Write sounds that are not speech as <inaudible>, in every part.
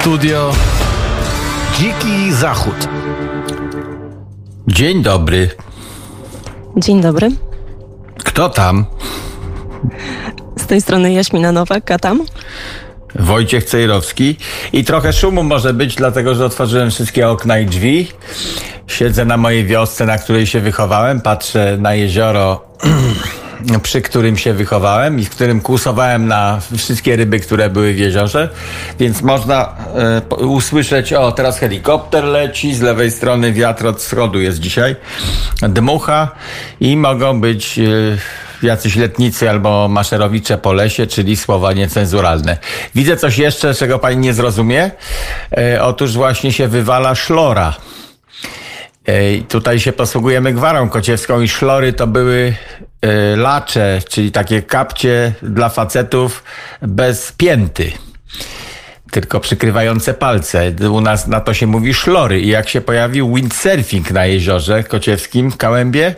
studio Dziki Zachód. Dzień dobry. Dzień dobry. Kto tam? Z tej strony Jaśmina Nowak, a tam? Wojciech Cejrowski. I trochę szumu może być, dlatego że otworzyłem wszystkie okna i drzwi. Siedzę na mojej wiosce, na której się wychowałem. Patrzę na jezioro, <clears throat> przy którym się wychowałem i w którym kłusowałem na wszystkie ryby, które były w jeziorze. Więc można e, usłyszeć, o teraz helikopter leci, z lewej strony wiatr od wschodu jest dzisiaj, dmucha i mogą być... E, jacyś letnicy albo maszerowicze po lesie, czyli słowa niecenzuralne. Widzę coś jeszcze, czego pani nie zrozumie. E, otóż właśnie się wywala szlora. Tutaj się posługujemy gwarą kociewską i szlory to były lacze, czyli takie kapcie dla facetów bez pięty tylko przykrywające palce. U nas na to się mówi szlory. I jak się pojawił windsurfing na jeziorze kociewskim w Kałębie,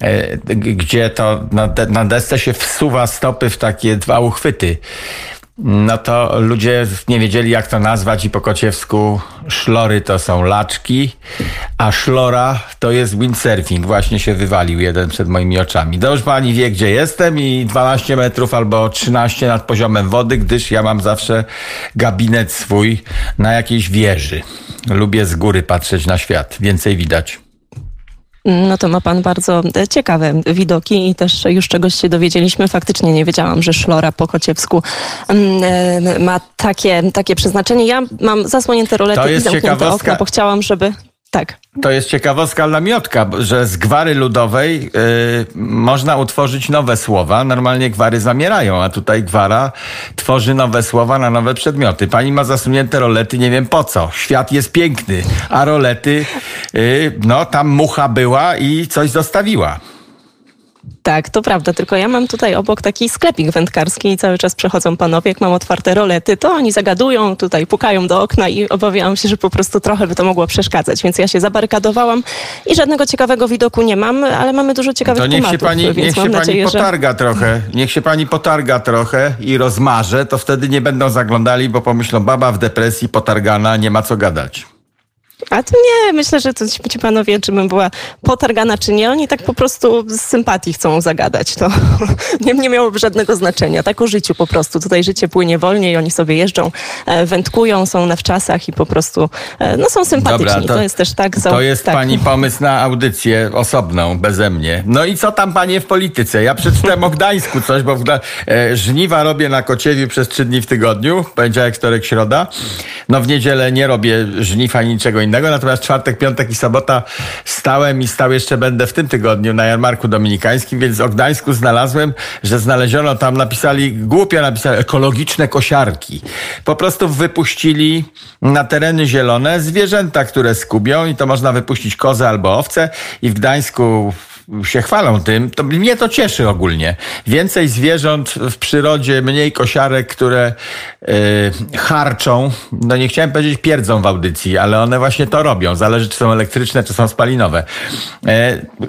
e, gdzie to na, na desce się wsuwa stopy w takie dwa uchwyty no to ludzie nie wiedzieli, jak to nazwać i po kociewsku szlory to są laczki, a szlora to jest windsurfing. Właśnie się wywalił jeden przed moimi oczami. Dobrze pani wie, gdzie jestem i 12 metrów albo 13 nad poziomem wody, gdyż ja mam zawsze gabinet swój na jakiejś wieży. Lubię z góry patrzeć na świat. Więcej widać. No to ma pan bardzo ciekawe widoki i też już czegoś się dowiedzieliśmy. Faktycznie nie wiedziałam, że szlora po kociewsku mm, e, ma takie, takie przeznaczenie. Ja mam zasłonięte rolety i zamknięte okna, bo chciałam, żeby... Tak. To jest ciekawostka dla miotka, że z gwary ludowej yy, można utworzyć nowe słowa. Normalnie gwary zamierają, a tutaj gwara tworzy nowe słowa na nowe przedmioty. Pani ma zasunięte rolety, nie wiem po co. Świat jest piękny, a rolety, yy, no tam mucha była i coś zostawiła. Tak, to prawda, tylko ja mam tutaj obok taki sklepik wędkarski i cały czas przechodzą panowie, jak mam otwarte rolety, to oni zagadują, tutaj pukają do okna i obawiałam się, że po prostu trochę by to mogło przeszkadzać, więc ja się zabarykadowałam i żadnego ciekawego widoku nie mam, ale mamy dużo ciekawych to niech tematów, się pani, niech się nadzieję, pani potarga że... trochę, niech się pani potarga trochę i rozmarze, to wtedy nie będą zaglądali, bo pomyślą, baba w depresji, potargana, nie ma co gadać. A to nie, myślę, że to ci panowie, czy bym była potargana, czy nie, oni tak po prostu z sympatii chcą zagadać. To <laughs> nie, nie miałoby żadnego znaczenia. Tak o życiu po prostu. Tutaj życie płynie wolniej, oni sobie jeżdżą, e, wędkują, są na wczasach i po prostu e, no, są sympatyczni. Dobra, to, to, jest też tak. To jest tak. pani pomysł na audycję osobną, beze mnie. No i co tam panie w polityce? Ja przeczytałem o Gdańsku coś, bo w, e, żniwa robię na Kociewiu przez trzy dni w tygodniu, poniedziałek, wtorek, środa. No w niedzielę nie robię żniw ani niczego innego natomiast czwartek, piątek i sobota stałem i stał jeszcze będę w tym tygodniu na jarmarku dominikańskim, więc o Gdańsku znalazłem, że znaleziono tam, napisali, głupio napisali, ekologiczne kosiarki. Po prostu wypuścili na tereny zielone zwierzęta, które skubią i to można wypuścić kozę albo owce i w Gdańsku się chwalą tym, to mnie to cieszy ogólnie. Więcej zwierząt w przyrodzie, mniej kosiarek, które yy, harczą, no nie chciałem powiedzieć pierdzą w audycji, ale one właśnie to robią. Zależy, czy są elektryczne, czy są spalinowe. Yy,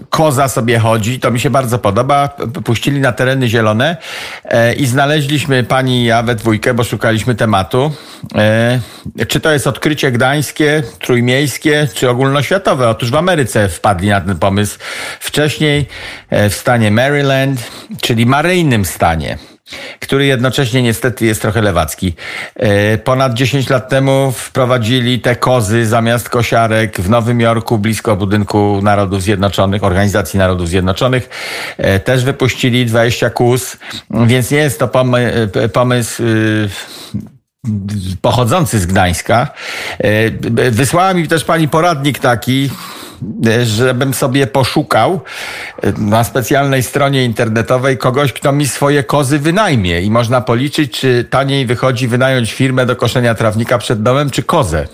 koza sobie chodzi, to mi się bardzo podoba. Puścili na tereny zielone yy, i znaleźliśmy pani i ja we dwójkę, bo szukaliśmy tematu. Yy, czy to jest odkrycie gdańskie, trójmiejskie, czy ogólnoświatowe? Otóż w Ameryce wpadli na ten pomysł wcześniej wcześniej e, w stanie Maryland, czyli maryjnym stanie który jednocześnie niestety jest trochę lewacki. E, ponad 10 lat temu wprowadzili te kozy zamiast kosiarek w Nowym Jorku, blisko budynku Narodów Zjednoczonych, Organizacji Narodów Zjednoczonych. E, też wypuścili 20 kóz, więc nie jest to pomysł pochodzący z Gdańska. Wysłała mi też pani poradnik taki, żebym sobie poszukał na specjalnej stronie internetowej kogoś, kto mi swoje kozy wynajmie i można policzyć, czy taniej wychodzi wynająć firmę do koszenia trawnika przed domem, czy kozę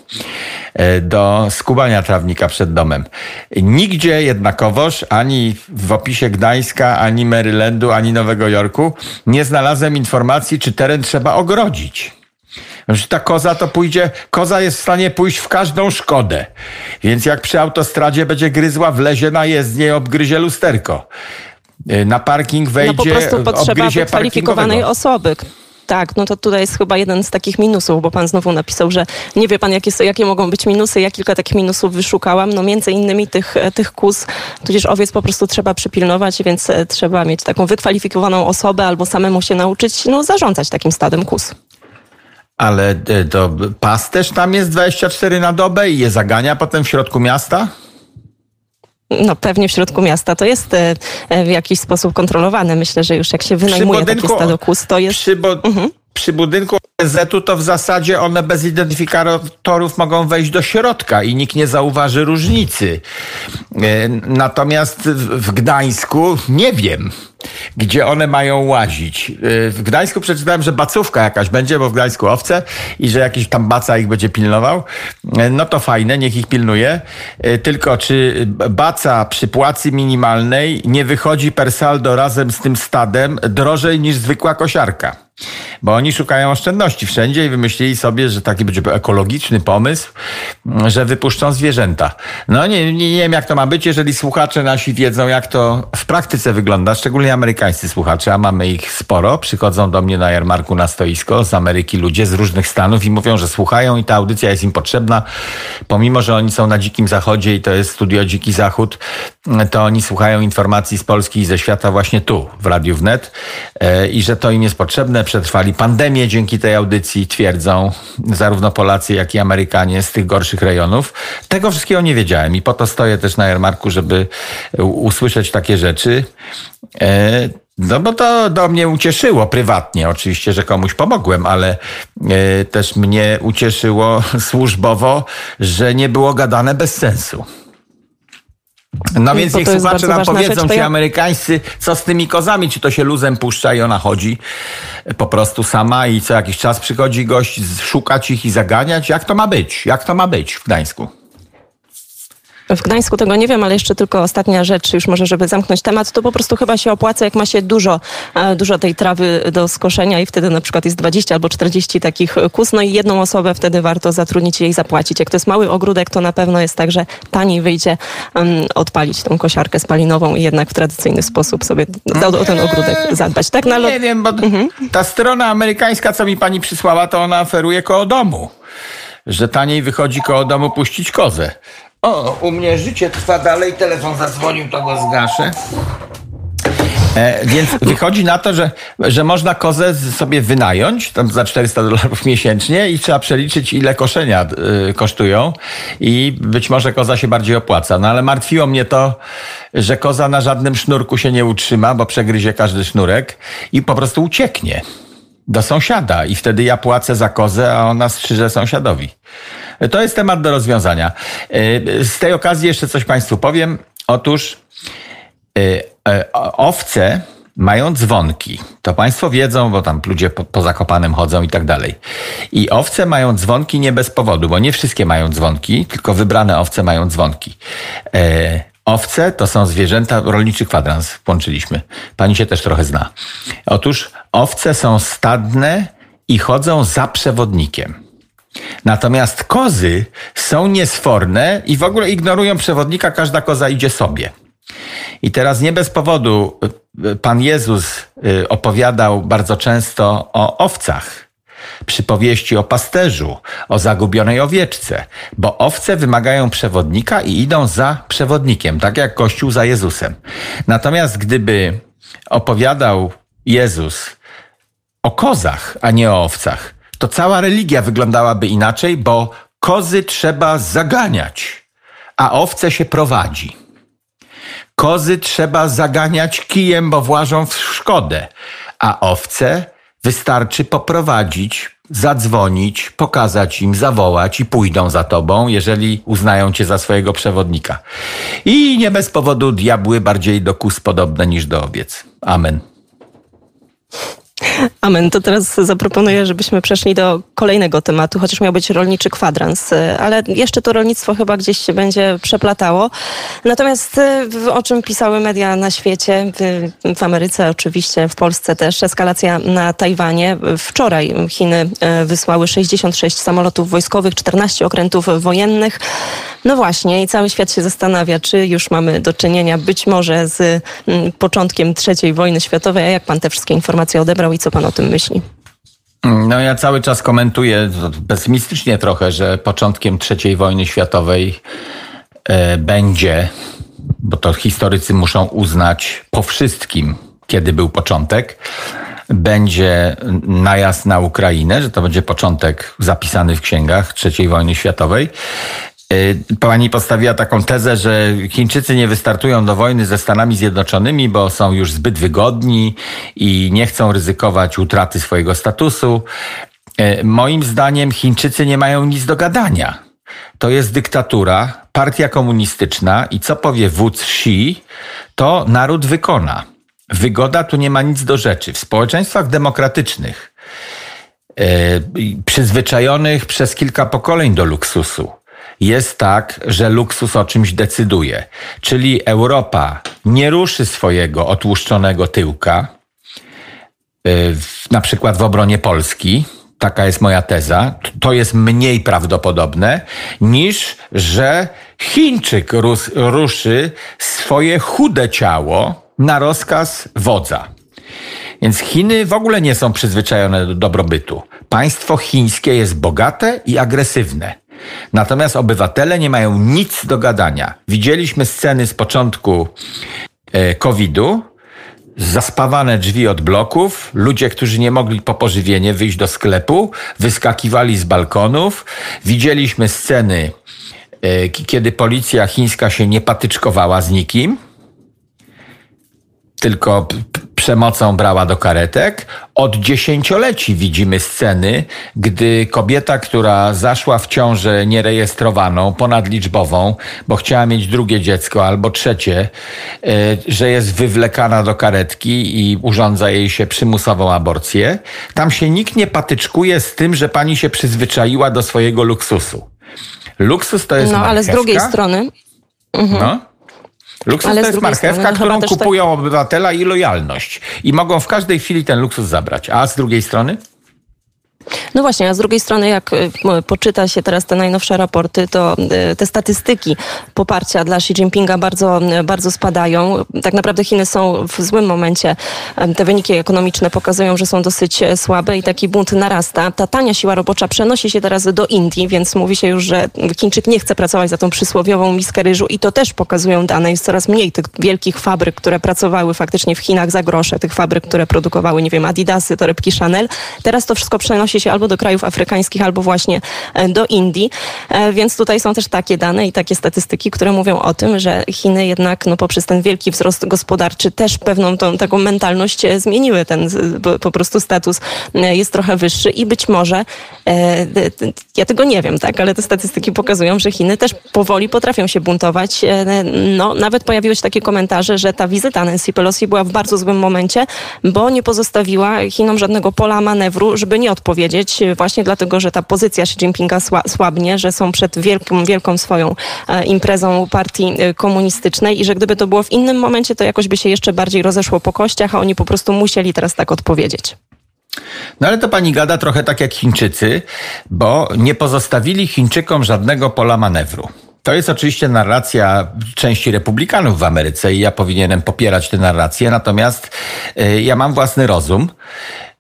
e, do skubania trawnika przed domem. Nigdzie jednakowoż, ani w opisie Gdańska, ani Marylandu, ani Nowego Jorku nie znalazłem informacji, czy teren trzeba ogrodzić. Ta koza to pójdzie, koza jest w stanie pójść w każdą szkodę. Więc jak przy autostradzie będzie gryzła, wlezie na jezdnię i obgryzie lusterko. Y, na parking wejdzie, no po prostu potrzeba wykwalifikowanej osoby Tak, no to tutaj jest chyba jeden z takich minusów, bo pan znowu napisał, że nie wie pan, jakie, jakie mogą być minusy. Ja kilka takich minusów wyszukałam. No między innymi tych, tych kus, tudzież owiec po prostu trzeba przypilnować, więc e, trzeba mieć taką wykwalifikowaną osobę albo samemu się nauczyć no, zarządzać takim stadem kus. Ale e, to pas też tam jest 24 na dobę i je zagania potem w środku miasta? No pewnie w środku miasta to jest e, w jakiś sposób kontrolowane. Myślę, że już jak się wynajmuje takie stado kus, to jest... Przy, bo, mhm. przy budynku ONZ-u to w zasadzie one bez identyfikatorów mogą wejść do środka i nikt nie zauważy różnicy. E, natomiast w Gdańsku nie wiem gdzie one mają łazić. Y, w Gdańsku przeczytałem, że bacówka jakaś będzie, bo w Gdańsku owce i że jakiś tam baca ich będzie pilnował. Y, no to fajne, niech ich pilnuje. Y, tylko czy baca przy płacy minimalnej nie wychodzi per saldo razem z tym stadem drożej niż zwykła kosiarka? Bo oni szukają oszczędności wszędzie i wymyślili sobie, że taki będzie ekologiczny pomysł, że wypuszczą zwierzęta. No nie, nie, nie wiem, jak to ma być, jeżeli słuchacze nasi wiedzą, jak to w praktyce wygląda, szczególnie amerykańscy słuchacze, a mamy ich sporo. Przychodzą do mnie na jarmarku na stoisko z Ameryki ludzie z różnych stanów i mówią, że słuchają i ta audycja jest im potrzebna. Pomimo, że oni są na dzikim zachodzie i to jest studio Dziki Zachód, to oni słuchają informacji z Polski i ze świata właśnie tu, w Radiu Wnet e, i że to im jest potrzebne. Przetrwali pandemię dzięki tej audycji, twierdzą zarówno Polacy, jak i Amerykanie z tych gorszych rejonów. Tego wszystkiego nie wiedziałem i po to stoję też na jarmarku, żeby usłyszeć takie rzeczy. E, no bo to do mnie ucieszyło prywatnie, oczywiście, że komuś pomogłem, ale e, też mnie ucieszyło <laughs> służbowo, że nie było gadane bez sensu. No więc niech słuchacze nam powiedzą, ci ja... amerykańscy, co z tymi kozami, czy to się luzem puszcza i ona chodzi po prostu sama i co jakiś czas przychodzi gość szukać ich i zaganiać? Jak to ma być? Jak to ma być w Gdańsku? W Gdańsku tego nie wiem, ale jeszcze tylko ostatnia rzecz, już może, żeby zamknąć temat, to po prostu chyba się opłaca, jak ma się dużo, e, dużo tej trawy do skoszenia i wtedy na przykład jest 20 albo 40 takich kus, no i jedną osobę wtedy warto zatrudnić i jej zapłacić. Jak to jest mały ogródek, to na pewno jest tak, że taniej wyjdzie odpalić tą kosiarkę spalinową i jednak w tradycyjny sposób sobie o, o ten ogródek zadbać. Tak na Nie wiem, bo mhm. ta strona amerykańska, co mi pani przysłała, to ona oferuje koło domu że taniej wychodzi koło domu puścić kozę. O, u mnie życie trwa dalej, telefon zadzwonił, to go zgaszę. E, więc wychodzi na to, że, że można kozę sobie wynająć tam za 400 dolarów <laughs> miesięcznie i trzeba przeliczyć, ile koszenia y, kosztują i być może koza się bardziej opłaca. No ale martwiło mnie to, że koza na żadnym sznurku się nie utrzyma, bo przegryzie każdy sznurek i po prostu ucieknie do sąsiada i wtedy ja płacę za kozę, a ona strzyże sąsiadowi. To jest temat do rozwiązania. E, z tej okazji jeszcze coś Państwu powiem. Otóż e, e, owce mają dzwonki. To Państwo wiedzą, bo tam ludzie po, po Zakopanem chodzą i tak dalej. I owce mają dzwonki nie bez powodu, bo nie wszystkie mają dzwonki, tylko wybrane owce mają dzwonki. Owce to są zwierzęta, rolniczy kwadrans włączyliśmy. Pani się też trochę zna. Otóż owce są stadne i chodzą za przewodnikiem. Natomiast kozy są niesforne i w ogóle ignorują przewodnika, każda koza idzie sobie. I teraz nie bez powodu y, Pan Jezus y, opowiadał bardzo często o owcach. Przypowieści o pasterzu, o zagubionej owieczce, bo owce wymagają przewodnika i idą za przewodnikiem, tak jak Kościół za Jezusem. Natomiast gdyby opowiadał Jezus o kozach, a nie o owcach, to cała religia wyglądałaby inaczej, bo kozy trzeba zaganiać, a owce się prowadzi. Kozy trzeba zaganiać kijem, bo włażą w szkodę, a owce wystarczy poprowadzić, zadzwonić, pokazać im, zawołać i pójdą za tobą, jeżeli uznają cię za swojego przewodnika. I nie bez powodu diabły bardziej do kus podobne niż do owiec. Amen. Amen. To teraz zaproponuję, żebyśmy przeszli do kolejnego tematu, chociaż miał być rolniczy kwadrans, ale jeszcze to rolnictwo chyba gdzieś się będzie przeplatało. Natomiast o czym pisały media na świecie, w, Ameryce oczywiście, w Polsce też, eskalacja na Tajwanie. Wczoraj Chiny e, wysłały 66 samolotów wojskowych, 14 okrętów wojennych. No właśnie i cały świat się zastanawia, czy już mamy do czynienia być może z początkiem trzeciej wojny światowej, a jak pan te wszystkie informacje odebrał i co pan o tym myśli? No ja cały czas komentuję pesymistycznie trochę, że początkiem III wojny światowej e, będzie, bo to historycy muszą uznać po wszystkim, kiedy był początek, będzie najazd na Ukrainę, że to będzie początek zapisany w księgach III wojny światowej. E, pani postawiła taką tezę, że Chińczycy nie wystartują do wojny ze Stanami Zjednoczonymi, bo są już zbyt wygodni i nie chcą ryzykować utraty swojego statusu. E, moim zdaniem Chińczycy nie mają nic do gadania. To jest dyktatura, partia komunistyczna i co powie wódz Xi, to naród wykona. Wygoda tu nie ma nic do rzeczy. W społeczeństwach demokratycznych, e, przyzwyczajonych przez kilka pokoleń do luksusu, jest tak, że luksus o czymś decyduje. Czyli Europa nie ruszy swojego otłuszczonego tyłka, y, na przykład w obronie Polski, taka jest moja teza, to jest mniej prawdopodobne niż, że Chińczyk ruszy swoje chude ciało na rozkaz wodza. Więc Chiny w ogóle nie są przyzwyczajone do dobrobytu. Państwo chińskie jest bogate i agresywne. Natomiast obywatele nie mają nic do gadania. Widzieliśmy sceny z początku e, COVID-u, zaspawane drzwi od bloków, ludzie, którzy nie mogli po pożywienie wyjść do sklepu, wyskakiwali z balkonów. Widzieliśmy sceny, e, kiedy policja chińska się nie patyczkowała z nikim, tylko przemocą brała do karetek. Od dziesięcioleci widzimy sceny, gdy kobieta, która zaszła w ciążę nierejestrowaną, ponadliczbową, bo chciała mieć drugie dziecko albo trzecie, e, że jest wywlekana do karetki i urządza jej się przymusową aborcję. Tam się nikt nie patyczkuje z tym, że pani się przyzwyczaiła do swojego luksusu. Luksus to jest No, ale z drugiej strony... Mhm. No. Luksus Ale to jest marchewka, strony, którą tak- kupują tak... obywatela i lojalność. I mogą w każdej chwili ten luksus zabrać. A z drugiej strony? No właśnie, a z drugiej strony, jak y, poczyta się teraz te najnowsze raporty, to y, te statystyki poparcia dla Xi Jinpinga bardzo, bardzo spadają. Tak naprawdę Chiny są w złym momencie. Te wyniki ekonomiczne pokazują, że są dosyć e, słabe i taki bunt narasta. Ta tania siła robocza przenosi się teraz do Indii, więc mówi się już, że Chińczyk nie chce pracować za tą przysłowiową miskę ryżu i to też pokazują dane. Jest coraz mniej tych wielkich fabryk, które pracowały faktycznie w Chinach za grosze, tych fabryk, które produkowały, nie wiem, Adidasy, torebki Chanel. Teraz to wszystko przenosi się albo do krajów afrykańskich, albo właśnie e, do Indii. E, więc tutaj są też takie dane i takie statystyki, które mówią o tym, że Chiny jednak no, poprzez ten wielki wzrost gospodarczy też pewną tą taką mentalność e, zmieniły. Ten po prostu status jest trochę wyższy i być może, ja tego nie wiem, tak, ale te statystyki pokazują, że Chiny też powoli potrafią się buntować. No, nawet pojawiły się takie komentarze, że ta wizyta Nancy Pelosi była w bardzo złym momencie, bo nie pozostawiła Chinom żadnego pola manewru, żeby nie odpowiedzieć właśnie dlatego, że ta pozycja Xi Jinpinga słabnie, że są przed wielką, wielką swoją e, imprezą partii e, komunistycznej i że gdyby to było w innym momencie, to jakoś by się jeszcze bardziej rozeszło po kościach, a oni po prostu musieli teraz tak odpowiedzieć. No ale to pani gada trochę tak jak Chińczycy, bo nie pozostawili Chińczykom żadnego pola manewru. To jest oczywiście narracja części republikanów w Ameryce i ja powinienem popierać tę narrację, natomiast y, ja mam własny rozum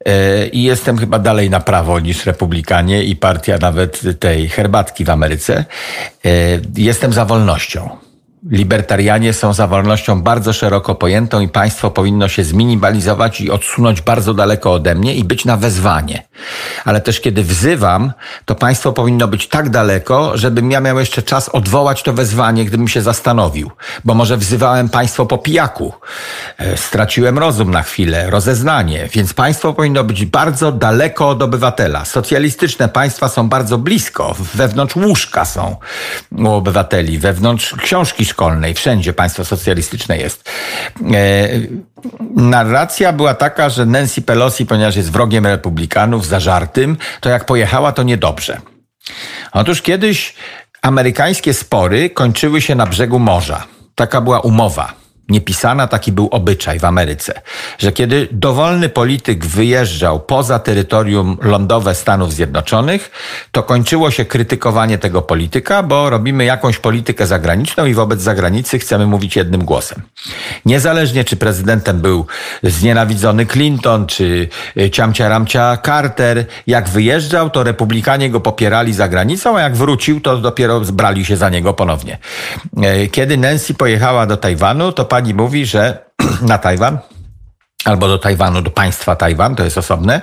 y, i jestem chyba dalej na prawo niż republikanie i partia nawet tej herbatki w Ameryce. Y, jestem za wolnością. Libertarianie są za wolnością bardzo szeroko pojętą i państwo powinno się zminimalizować i odsunąć bardzo daleko ode mnie i być na wezwanie. Ale też kiedy wzywam, to państwo powinno być tak daleko, żebym ja miał jeszcze czas odwołać to wezwanie, gdybym się zastanowił. Bo może wzywałem państwo po pijaku. E, straciłem rozum na chwilę, rozeznanie. Więc państwo powinno być bardzo daleko od obywatela. Socjalistyczne państwa są bardzo blisko. Wewnątrz łóżka są u obywateli, wewnątrz książki szkolnej, wszędzie państwo socjalistyczne jest. E, narracja była taka, że Nancy Pelosi, ponieważ jest wrogiem republikanów, zażartym, to jak pojechała, to niedobrze. Otóż kiedyś amerykańskie spory kończyły się na brzegu morza. Taka była umowa. Niepisana, taki był obyczaj w Ameryce, że kiedy dowolny polityk wyjeżdżał poza terytorium lądowe Stanów Zjednoczonych, to kończyło się krytykowanie tego polityka, bo robimy jakąś politykę zagraniczną i wobec zagranicy chcemy mówić jednym głosem. Niezależnie czy prezydentem był znienawidzony Clinton, czy ciamcia ramcia Carter, jak wyjeżdżał, to republikanie go popierali za granicą, a jak wrócił, to dopiero zbrali się za niego ponownie. E, kiedy Nancy pojechała do Tajwanu, to pani mówi, że <clears throat> na Tajwan albo do Tajwanu, do państwa Tajwan, to jest osobne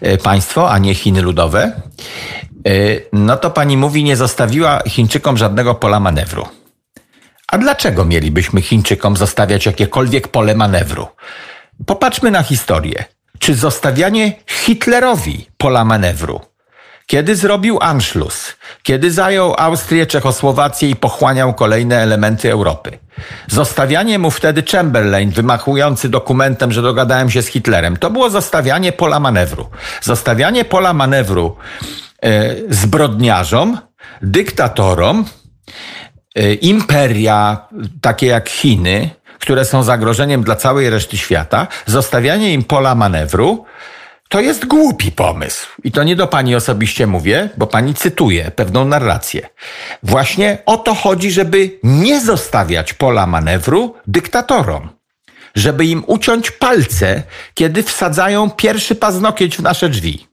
e, państwo, a nie Chiny ludowe, e, no to pani mówi, nie zostawiła Chińczykom żadnego pola manewru. A dlaczego mielibyśmy Chińczykom zostawiać jakiekolwiek pole manewru? Popatrzmy na historię. Czy zostawianie Hitlerowi pola manewru kiedy zrobił Anschluss, kiedy zajął Austrię, Czechosłowację i pochłaniał kolejne elementy Europy. Zostawianie mu wtedy Chamberlain, wymachujący dokumentem, że dogadałem się z Hitlerem, to było zostawianie pola manewru. Zostawianie pola manewru e, zbrodniarzom, dyktatorom, e, imperia takie jak Chiny, które są zagrożeniem dla całej reszty świata, zostawianie im pola manewru, to jest głupi pomysł. I to nie do pani osobiście mówię, bo pani cytuje pewną narrację. Właśnie o to chodzi, żeby nie zostawiać pola manewru dyktatorom. Żeby im uciąć palce, kiedy wsadzają pierwszy paznokieć w nasze drzwi.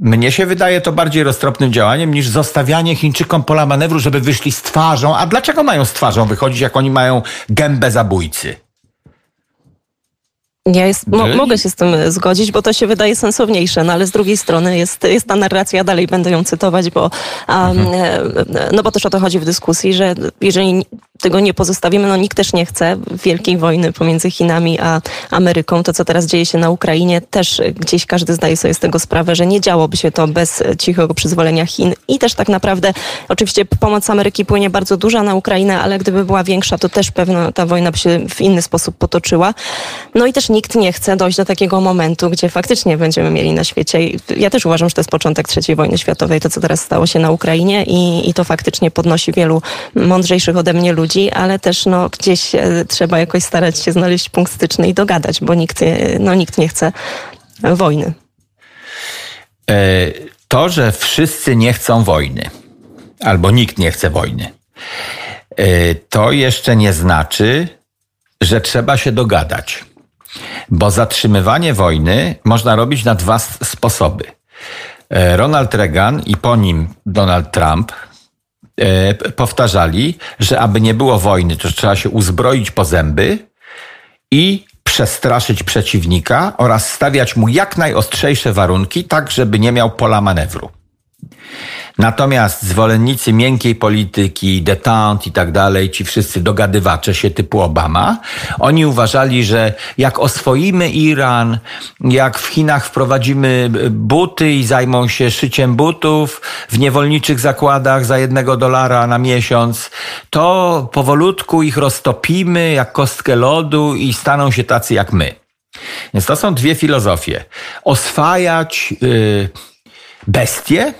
Mnie się wydaje to bardziej roztropnym działaniem niż zostawianie Chińczykom pola manewru, żeby wyszli z twarzą. A dlaczego mają z twarzą wychodzić, jak oni mają gębę zabójcy? Ja jest, mo, mogę się z tym zgodzić, bo to się wydaje sensowniejsze, no ale z drugiej strony jest, jest ta narracja, dalej będę ją cytować, bo, um, no bo też o to chodzi w dyskusji, że jeżeli tego nie pozostawimy, no nikt też nie chce wielkiej wojny pomiędzy Chinami a Ameryką. To, co teraz dzieje się na Ukrainie, też gdzieś każdy zdaje sobie z tego sprawę, że nie działoby się to bez cichego przyzwolenia Chin. I też tak naprawdę, oczywiście pomoc Ameryki płynie bardzo duża na Ukrainę, ale gdyby była większa, to też pewno ta wojna by się w inny sposób potoczyła. No i też nikt nie chce dojść do takiego momentu, gdzie faktycznie będziemy mieli na świecie. Ja też uważam, że to jest początek III wojny światowej, to co teraz stało się na Ukrainie i, i to faktycznie podnosi wielu mądrzejszych ode mnie ludzi, ale też no, gdzieś e, trzeba jakoś starać się znaleźć punkt styczny i dogadać, bo nikt, e, no, nikt nie chce wojny. E, to, że wszyscy nie chcą wojny, albo nikt nie chce wojny, to jeszcze nie znaczy, że trzeba się dogadać. Bo zatrzymywanie wojny można robić na dwa sposoby. E, Ronald Reagan i po nim Donald Trump e, powtarzali, że aby nie było wojny, to trzeba się uzbroić po zęby i przestraszyć przeciwnika oraz stawiać mu jak najostrzejsze warunki, tak żeby nie miał pola manewru. Natomiast zwolennicy miękkiej polityki, detente i tak dalej, ci wszyscy dogadywacze się typu Obama, oni uważali, że jak oswoimy Iran, jak w Chinach wprowadzimy buty i zajmą się szyciem butów w niewolniczych zakładach za jednego dolara na miesiąc, to powolutku ich roztopimy jak kostkę lodu i staną się tacy jak my. Więc to są dwie filozofie. Oswajać yy, bestie,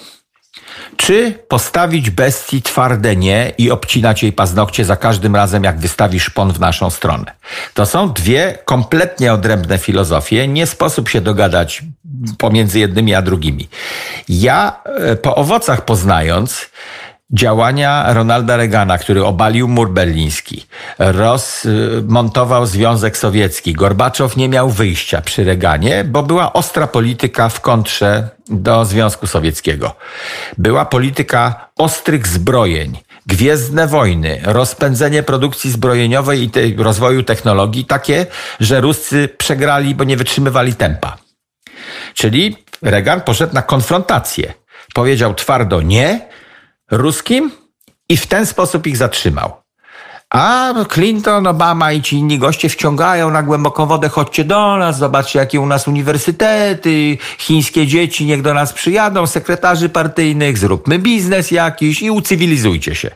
czy postawić bestii twarde nie i obcinać jej paznokcie za każdym razem, jak wystawi szpon w naszą stronę? To są dwie kompletnie odrębne filozofie. Nie sposób się dogadać pomiędzy jednymi a drugimi. Ja e, po owocach poznając, działania Ronalda Reagana, który obalił mur berliński, rozmontował Związek Sowiecki. Gorbaczow nie miał wyjścia przy Reganie, bo była ostra polityka w kontrze do Związku Sowieckiego. Była polityka ostrych zbrojeń, gwiezdne wojny, rozpędzenie produkcji zbrojeniowej i te, rozwoju technologii takie, że Ruscy przegrali, bo nie wytrzymywali tempa. Czyli Reagan poszedł na konfrontację. Powiedział twardo nie, ruskim i w ten sposób ich zatrzymał. A Clinton, Obama i ci inni goście wciągają na głęboką wodę, chodźcie do nas, zobaczcie jakie u nas uniwersytety, chińskie dzieci niech do nas przyjadą, sekretarzy partyjnych, zróbmy biznes jakiś i ucywilizujcie się.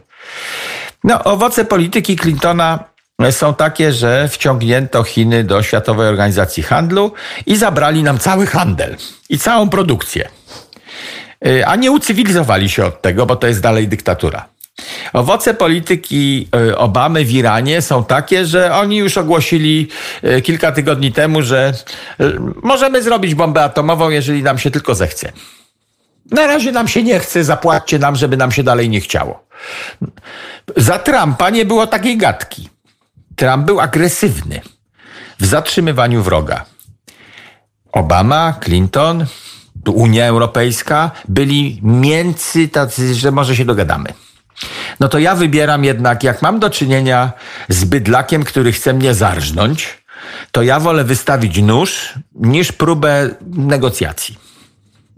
No, owoce polityki Clintona są takie, że wciągnięto Chiny do Światowej Organizacji Handlu i zabrali nam cały handel i całą produkcję. Y, a nie ucywilizowali się od tego, bo to jest dalej dyktatura. Owoce polityki e, Obamy w Iranie są takie, że oni już ogłosili e, kilka tygodni temu, że możemy zrobić bombę atomową, jeżeli nam się tylko zechce. Na razie nam się nie chce, zapłaćcie nam, żeby nam się dalej nie chciało. Za Trumpa nie było takiej gadki. Trump był agresywny w zatrzymywaniu wroga. Obama, Clinton, Unia Europejska byli mięcy tacy, że może się dogadamy. No to ja wybieram jednak, jak mam do czynienia z bydlakiem, który chce mnie zarżnąć, to ja wolę wystawić nóż niż próbę negocjacji.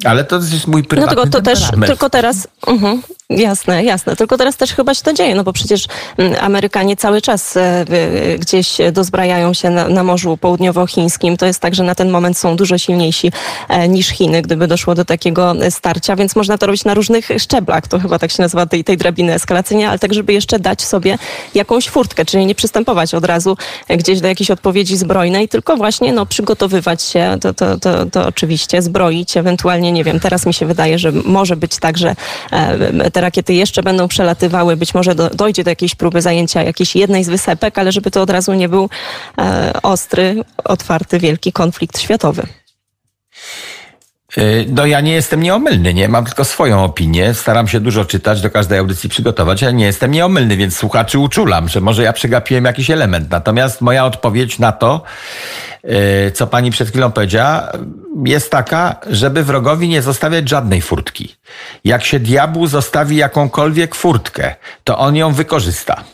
Ale to jest mój prywatny No tylko to też, tylko teraz, mhm, jasne, jasne, tylko teraz też chyba się to dzieje, no bo przecież mm, Amerykanie cały czas e, e, gdzieś dozbrajają się na, na Morzu Południowochińskim. To jest tak, że na ten moment są dużo silniejsi e, niż Chiny, gdyby doszło do takiego starcia, więc można to robić na różnych szczeblach, to chyba tak się nazywa tej, tej drabiny eskalacyjnej, ale tak, żeby jeszcze dać sobie jakąś furtkę, czyli nie przystępować od razu gdzieś do jakiejś odpowiedzi zbrojnej, tylko właśnie no, przygotowywać się, to, to, to, to oczywiście, zbroić, ewentualnie, nie wiem, teraz mi się wydaje, że może być tak, że e, te rakiety jeszcze będą przelatywały, być może do, dojdzie do jakiejś próby zajęcia jakiejś jednej z wysepek, ale żeby to od razu nie był e, ostry, otwarty, wielki konflikt światowy. Y, No ja nie jestem nieomylny, nie? Mam tylko swoją opinię. Staram się dużo czytać, do każdej audycji przygotować, ale nie jestem nieomylny, więc słuchaczy uczulam, że może ja przegapiłem jakiś element. Natomiast moja odpowiedź na to, y, co pani przed chwilą powiedziała, jest taka, żeby wrogowi nie zostawiać żadnej furtki. Jak się diabłu zostawi jakąkolwiek furtkę, to on ją wykorzysta.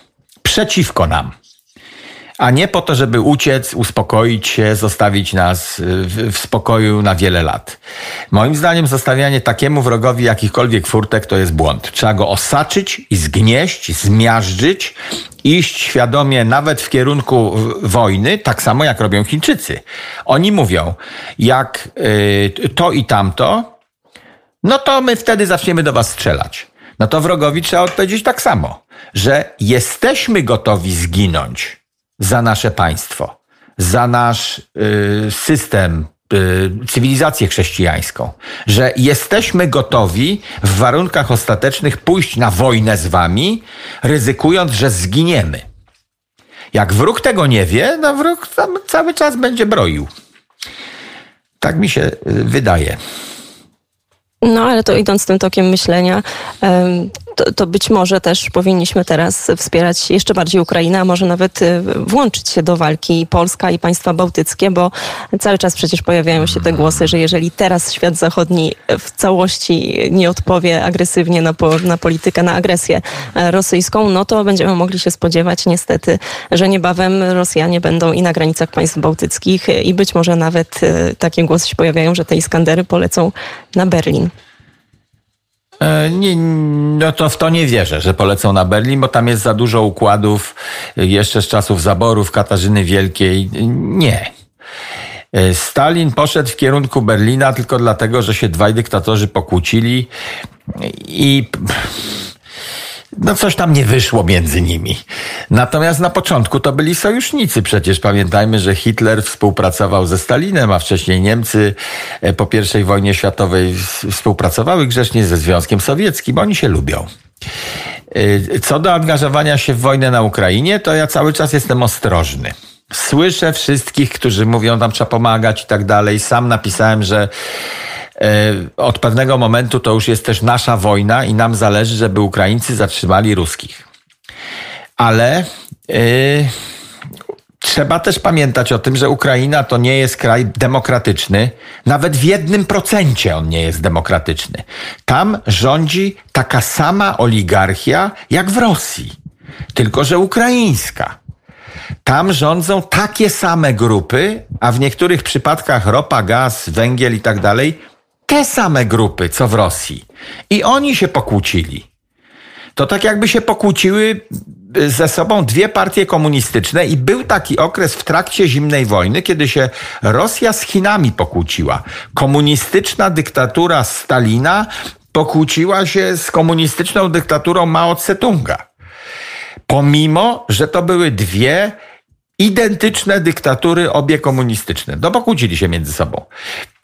Przeciwko nam a nie po to, żeby uciec, uspokoić się, zostawić nas y, w, w, spokoju na wiele lat. Moim zdaniem zostawianie takiemu wrogowi jakichkolwiek furtek to jest błąd. Trzeba go osaczyć i zgnieść, zmiażdżyć, iść świadomie nawet w kierunku wojny, tak samo jak robią Chińczycy. Oni mówią, jak y, to i tamto, no to my wtedy zaczniemy do was strzelać. No to wrogowi trzeba odpowiedzieć tak samo, że jesteśmy gotowi zginąć za nasze państwo, za nasz y, system, y, cywilizację chrześcijańską, że jesteśmy gotowi w warunkach ostatecznych pójść na wojnę z wami, ryzykując, że zginiemy. Jak wróg tego nie wie, no wróg cały czas będzie broił. Tak mi się y, wydaje. No, ale to idąc tym tokiem myślenia, to, to, być może też powinniśmy teraz wspierać jeszcze bardziej Ukrainę, a może nawet y, włączyć się do walki Polska i państwa bałtyckie, bo cały czas przecież pojawiają się te głosy, że jeżeli teraz świat zachodni w całości nie odpowie agresywnie na, po, na politykę, na agresję e, rosyjską, no to będziemy mogli się spodziewać niestety, że niebawem Rosjanie będą i na granicach państw bałtyckich i być może nawet e, takie głosy się pojawiają, że te Iskandery polecą na Berlin. Nie, no to w to nie wierzę, że polecą na Berlin, bo tam jest za dużo układów jeszcze z czasów zaborów Katarzyny Wielkiej. Nie. Stalin poszedł w kierunku Berlina tylko dlatego, że się dwaj dyktatorzy pokłócili i no coś tam nie wyszło między nimi. Natomiast na początku to byli sojusznicy. Przecież pamiętajmy, że Hitler współpracował ze Stalinem, a wcześniej Niemcy po I wojnie światowej współpracowały grzecznie ze Związkiem Sowieckim. Oni się lubią. Co do angażowania się w wojnę na Ukrainie, to ja cały czas jestem ostrożny. Słyszę wszystkich, którzy mówią, tam trzeba pomagać i tak dalej. Sam napisałem, że od pewnego momentu to już jest też nasza wojna i nam zależy, żeby Ukraińcy zatrzymali ruskich. Ale yy, trzeba też pamiętać o tym, że Ukraina to nie jest kraj demokratyczny. Nawet w jednym procencie on nie jest demokratyczny. Tam rządzi taka sama oligarchia jak w Rosji, tylko że ukraińska. Tam rządzą takie same grupy, a w niektórych przypadkach ropa, gaz, węgiel i tak dalej, te same grupy, co w Rosji. I oni się pokłócili. To tak jakby się pokłóciły ze sobą dwie partie komunistyczne i był taki okres w trakcie zimnej wojny, kiedy się Rosja z Chinami pokłóciła. Komunistyczna dyktatura Stalina pokłóciła się z komunistyczną dyktaturą Mao Tse-tunga. Pomimo, że to były dwie identyczne dyktatury, obie komunistyczne. No pokłócili się między sobą.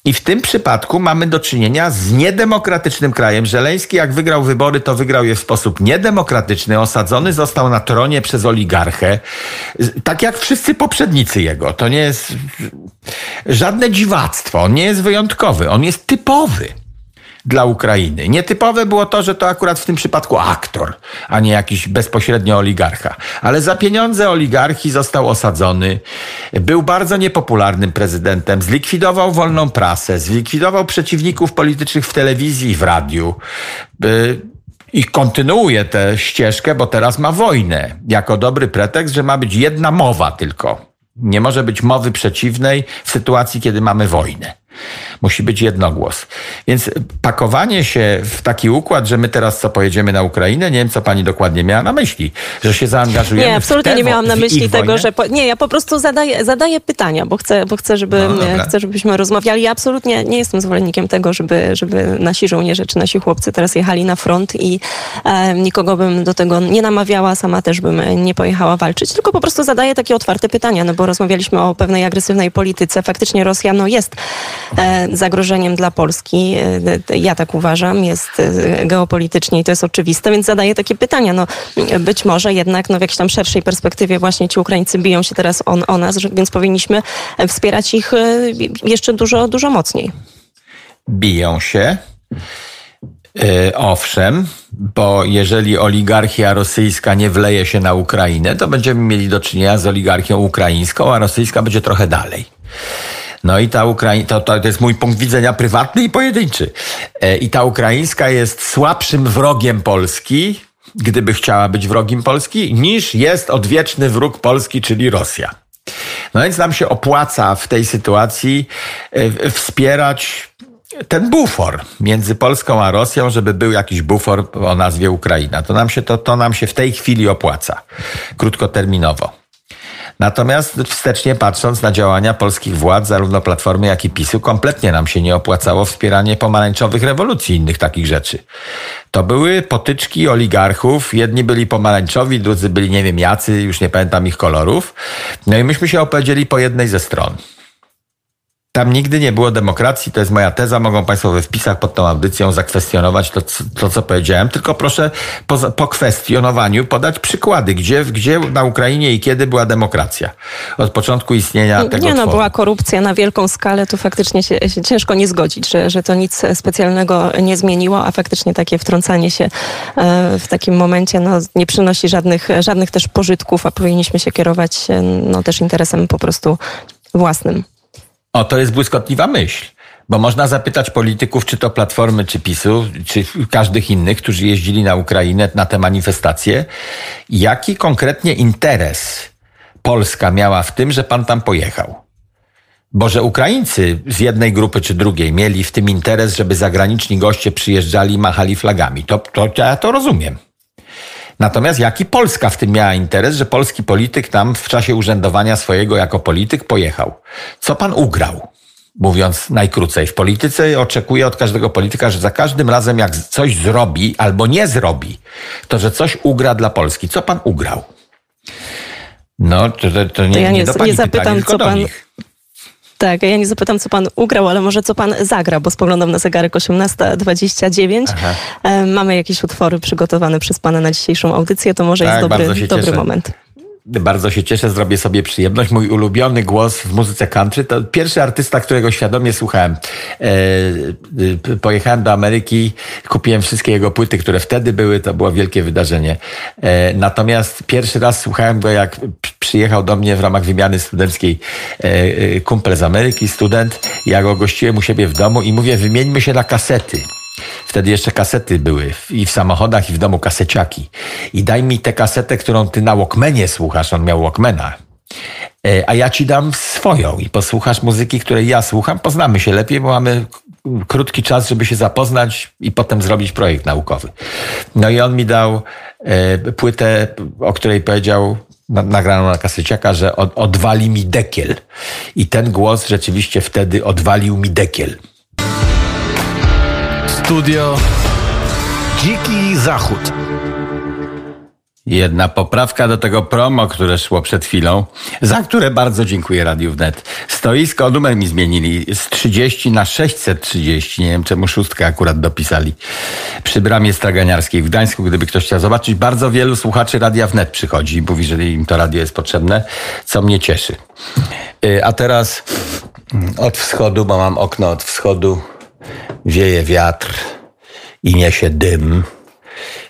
I w tym przypadku mamy do czynienia z niedemokratycznym krajem. Żeleński, jak wygrał wybory, to wygrał je w sposób niedemokratyczny. Osadzony został na tronie przez oligarchę. Tak jak wszyscy poprzednicy jego. To nie jest żadne dziwactwo. On nie jest wyjątkowy. On jest typowy dla Ukrainy. Nietypowe było to, że to akurat w tym przypadku aktor, a nie jakiś bezpośrednio oligarcha. Ale za pieniądze oligarchii został osadzony. Był bardzo niepopularnym prezydentem. Zlikwidował wolną prasę, zlikwidował przeciwników politycznych w telewizji i w radiu. Y, I kontynuuje tę ścieżkę, bo teraz ma wojnę. Jako dobry pretekst, że ma być jedna mowa tylko. Nie może być mowy przeciwnej w sytuacji, kiedy mamy wojnę. Musi być jednogłos. Więc pakowanie się w taki układ, że my teraz co pojedziemy na Ukrainę, nie wiem co pani dokładnie miała na myśli, że się zaangażujemy. Nie, absolutnie nie miałam na myśli tego, wojnę? że. Po, nie, ja po prostu zadaję, zadaję pytania, bo chcę, bo chcę, żeby, No, chcę, żebyśmy rozmawiali. Ja absolutnie nie jestem zwolennikiem tego, żeby, żeby nasi żołnierze czy nasi chłopcy teraz jechali na front i e, nikogo bym do tego nie namawiała, sama też bym nie pojechała walczyć, tylko po prostu zadaję takie otwarte pytania, no bo rozmawialiśmy o pewnej agresywnej polityce. Faktycznie Rosja no, jest e, zagrożeniem dla Polski. E, ja tak uważam, jest e, geopolitycznie i to jest oczywiste, więc zadaję takie pytania. No, być może jednak no, w jakiejś tam szerszej perspektywie właśnie ci Ukraińcy biją się teraz on, o nas, więc powinniśmy e, wspierać ich jeszcze dużo, dużo mocniej. biją się. Owszem, bo jeżeli oligarchia rosyjska nie wleje się na Ukrainę, to będziemy mieli do czynienia z oligarchią ukraińską, a rosyjska będzie trochę dalej. No i ta Ukraińska, to, to, to jest mój punkt widzenia prywatny i pojedynczy. E, I ta ukraińska jest słabszym wrogiem Polski, gdyby chciała być wrogiem Polski, niż jest odwieczny wróg Polski, czyli Rosja. No więc nam się opłaca w tej sytuacji e, wspierać ten bufor między Polską a Rosją, żeby był jakiś bufor o nazwie Ukraina. To nam się, to, to nam się w tej chwili opłaca, krótkoterminowo. Natomiast wstecznie patrząc na działania polskich władz, zarówno Platformy, jak i PiSu, kompletnie nam się nie opłacało wspieranie pomarańczowych rewolucji i innych takich rzeczy. To były potyczki oligarchów. Jedni byli pomarańczowi, drudzy byli nie wiem jacy, już nie pamiętam ich kolorów. No i myśmy się opowiedzieli po jednej ze stron. Tam nigdy nie było demokracji, to jest moja teza. Mogą Państwo we wpisach pod tą audycją zakwestionować to, co- to co powiedziałem. Tylko proszę po, po kwestionowaniu podać przykłady, gdzie, gdzie na Ukrainie i kiedy była demokracja. Od początku istnienia tego Nie no, tworu. była korupcja na wielką skalę, to faktycznie się, się ciężko nie zgodzić, że, że to nic specjalnego nie zmieniło, a faktycznie takie wtrącanie się e, w takim momencie no, nie przynosi żadnych, żadnych też pożytków, a powinniśmy się kierować e, no, też interesem po prostu własnym. O, to jest błyskotliwa myśl. Bo można zapytać polityków, czy to Platformy, czy PiSu, czy każdych innych, którzy jeździli na Ukrainę na te manifestacje, jaki konkretnie interes Polska miała w tym, że pan tam pojechał. Bo że Ukraińcy z jednej grupy czy drugiej mieli w tym interes, żeby zagraniczni goście przyjeżdżali machali flagami, to, to ja to rozumiem. Natomiast jaki Polska w tym miała interes, że polski polityk tam w czasie urzędowania swojego jako polityk pojechał? Co pan ugrał? Mówiąc najkrócej, w polityce oczekuję od każdego polityka, że za każdym razem jak coś zrobi albo nie zrobi, to że coś ugra dla Polski. Co pan ugrał? No, to, to, to nie, ja nie, nie- do pani nie zapytam, pytanie, co do pan- nich. Tak, ja nie zapytam, co pan ugrał, ale może co pan zagra, bo spoglądam na zegarek 18.29. Aha. E, Mamy jakieś utwory przygotowane przez pana na dzisiejszą audycję, to może Tak, jest dobry, dobry cieszę. moment. Bardzo się cieszę, zrobię sobie przyjemność. Mój ulubiony głos w muzyce country to pierwszy artysta, którego świadomie słuchałem. E, e, pojechałem do Ameryki, kupiłem wszystkie jego płyty, które wtedy były, to było wielkie wydarzenie. E, natomiast pierwszy raz słuchałem go, jak przyjechał do mnie w ramach wymiany studenckiej e, e, kumpel z Ameryki, student. Ja go gościłem u siebie w domu i mówię, wymieńmy się na kasety. Wtedy jeszcze kasety były i w samochodach, i w domu kaseciaki. I daj mi tę kasetę, którą ty na Walkmanie słuchasz. On miał Walkmana. E, A ja ci dam swoją i posłuchasz muzyki, której ja słucham. Poznamy się lepiej, bo mamy krótki czas, żeby się zapoznać i potem zrobić projekt naukowy. No i on mi dał e, płytę, o której powiedział, na, nagraną na kaseciaka, że od, odwali mi dekiel. I ten głos rzeczywiście wtedy odwalił mi dekiel. Studio Dziki Zachód. Jedna poprawka do tego promo, które szło przed chwilą, za które bardzo dziękuję Radiu Wnet. Stoisko, numer mi zmienili z 30 na 630. Nie wiem czemu szóstkę akurat dopisali. Przy bramie straganiarskiej w Gdańsku, gdyby ktoś chciał zobaczyć, bardzo wielu słuchaczy Radia Wnet przychodzi i mówi, że im to radio jest potrzebne, co mnie cieszy. Y, a teraz od wschodu, bo mam okno od wschodu, wieje wiatr i niesie dym.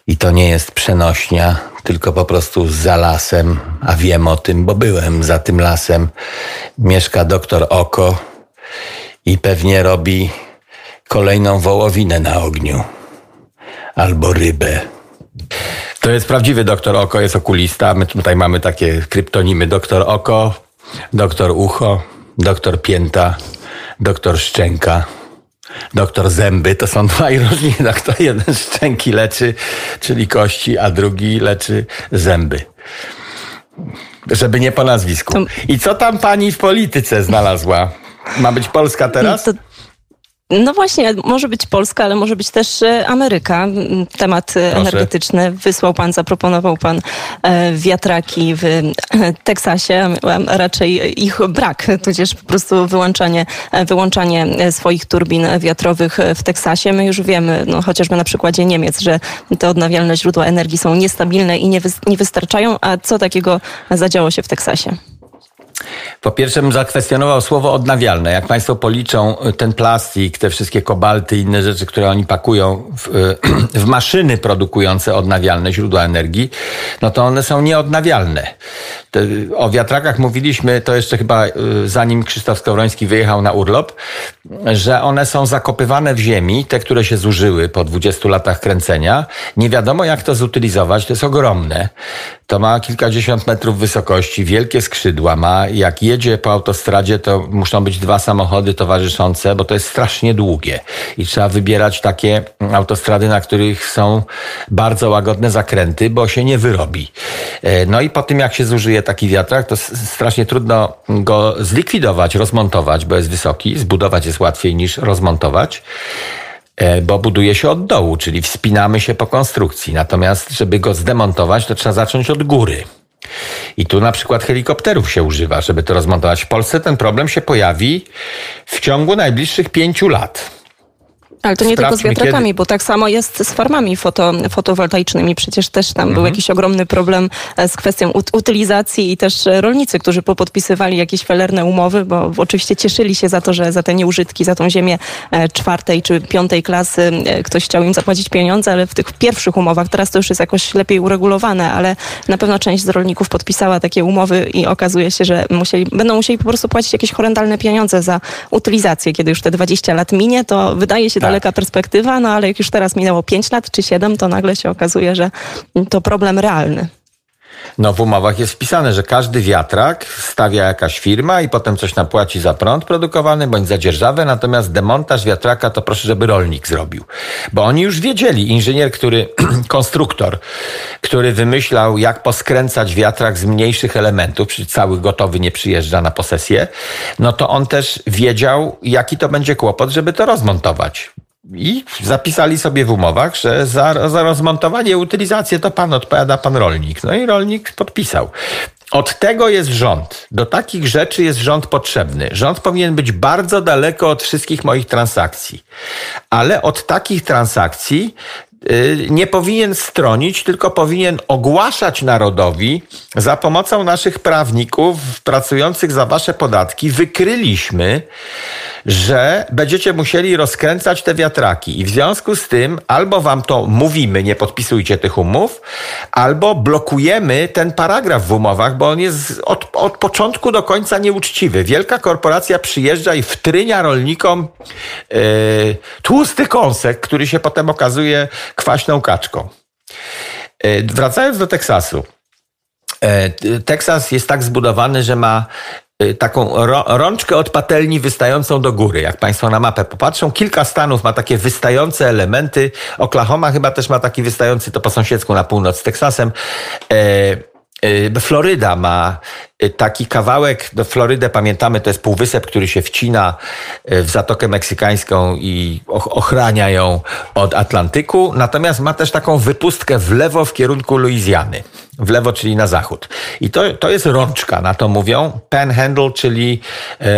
I to nie jest przenośnia, tylko po prostu za lasem, a wiem o tym, bo byłem za tym lasem. Mieszka doktor Oko i pewnie robi kolejną wołowinę na ogniu albo rybę. To jest prawdziwy doktor Oko, jest okulista. My tutaj mamy takie kryptonimy doktor Oko, doktor Ucho, doktor Pięta, doktor Szczęka. Doktor Zęby to są <laughs> dwaj różni doktor. Jeden szczęki leczy, czyli kości, a drugi leczy zęby. Żeby nie po nazwisku. I co tam pani w polityce znalazła? Ma być Polska teraz? To no właśnie, może być Polska, ale może być też e, Ameryka. Temat e, Proszę. energetyczny. Wysłał pan, zaproponował pan e, wiatraki w Teksasie, a raczej ich brak, tudzież po prostu wyłączanie, wyłączanie swoich turbin wiatrowych w Teksasie. My już wiemy, no, chociażby na przykładzie Niemiec, że te odnawialne źródła energii są niestabilne i nie, wy, nie wystarczają. A co takiego zadziało się w Teksasie? Po pierwsze zakwestionował słowo odnawialne. Jak Państwo policzą y, ten plastik, te wszystkie kobalty i inne rzeczy, które oni pakują w, y, <clears throat> w, maszyny produkujące odnawialne źródła energii, no to one są nieodnawialne. O wiatrakach mówiliśmy, to jeszcze chyba y, zanim Krzysztof Skowroński wyjechał na urlop, że one są zakopywane w ziemi, te, które się zużyły po 20 latach kręcenia. Nie wiadomo jak to zutylizować, to jest ogromne. To ma kilkadziesiąt metrów wysokości, wielkie skrzydła ma. Jak jedzie po autostradzie, to muszą być dwa samochody towarzyszące, bo to jest strasznie długie. I trzeba wybierać takie autostrady, na których są bardzo łagodne zakręty, bo się nie wyrobi. E, no i po tym, jak się zużyje taki wiatrak, to strasznie trudno go zlikwidować, rozmontować, bo jest wysoki. Zbudować jest łatwiej niż rozmontować. E, bo buduje się od dołu, czyli wspinamy się po konstrukcji. Natomiast, żeby go zdemontować, to trzeba zacząć od góry. I tu na przykład helikopterów się używa, żeby to rozmontować. W Polsce ten problem się pojawi w ciągu najbliższych pięciu lat. Ale to nie tylko z wiatrakami, kiedy... bo tak samo jest z farmami foto, fotowoltaicznymi. Przecież też tam mhm. był jakiś ogromny problem e, z kwestią utylizacji i też e, rolnicy, którzy podpisywali jakieś felerne umowy, bo oczywiście cieszyli się za to, że za te nieużytki, za tą ziemię e, czwartej czy piątej klasy ktoś chciał im zapłacić pieniądze, ale w tych pierwszych umowach, teraz to już jest jakoś lepiej uregulowane, ale na pewno część z rolników podpisała takie umowy i okazuje się, że musieli, będą musieli po prostu płacić jakieś horrendalne pieniądze za utylizację. Kiedy już te 20 lat minie, to wydaje się tak daleka perspektywa, no ale jak już teraz minęło 5 lat czy 7, to nagle się okazuje, że to problem realny. No w umowach jest wpisane, że każdy wiatrak stawia jakaś firma i potem coś napłaci za prąd produkowany bądź za dzierżawę, natomiast demontaż wiatraka to proszę, żeby rolnik zrobił. Bo oni już wiedzieli, inżynier, który, <clears throat> konstruktor, który wymyślał jak poskręcać wiatrak z mniejszych elementów, czyli cały gotowy nie przyjeżdża na posesję, no to on też wiedział, jaki to będzie kłopot, żeby to rozmontować. I zapisali sobie w umowach, że za, za rozmontowanie utylizację to pan odpowiada, pan rolnik. No i rolnik podpisał. Od tego jest rząd. Do takich rzeczy jest rząd potrzebny. Rząd powinien być bardzo daleko od wszystkich moich transakcji. Ale od takich transakcji nie powinien stronić, tylko powinien ogłaszać narodowi za pomocą naszych prawników pracujących za wasze podatki. Wykryliśmy, że będziecie musieli rozkręcać te wiatraki i w związku z tym albo wam to mówimy, nie podpisujcie tych umów, albo blokujemy ten paragraf w umowach, bo on jest od, od początku do końca nieuczciwy. Wielka korporacja przyjeżdża i wtrynia rolnikom yy, tłusty kąsek, który się potem okazuje kwaśną kaczką. Yy, wracając do Teksasu. E, Teksas jest tak zbudowany, że ma Y, taką rączkę od patelni wystającą do góry. Jak Państwo na mapę popatrzą, kilka stanów ma takie wystające elementy. Oklahoma chyba też ma taki wystający, to po sąsiedzku na północ z Teksasem. E, e, Floryda ma e, taki kawałek, do Florydę pamiętamy, to jest półwysep, który się wcina w Zatokę Meksykańską i ochrania ją od Atlantyku, natomiast ma też taką wypustkę w lewo w kierunku Luizjany. w lewo, czyli na zachód. I to, to jest rączka, na to mówią. Panhandle, czyli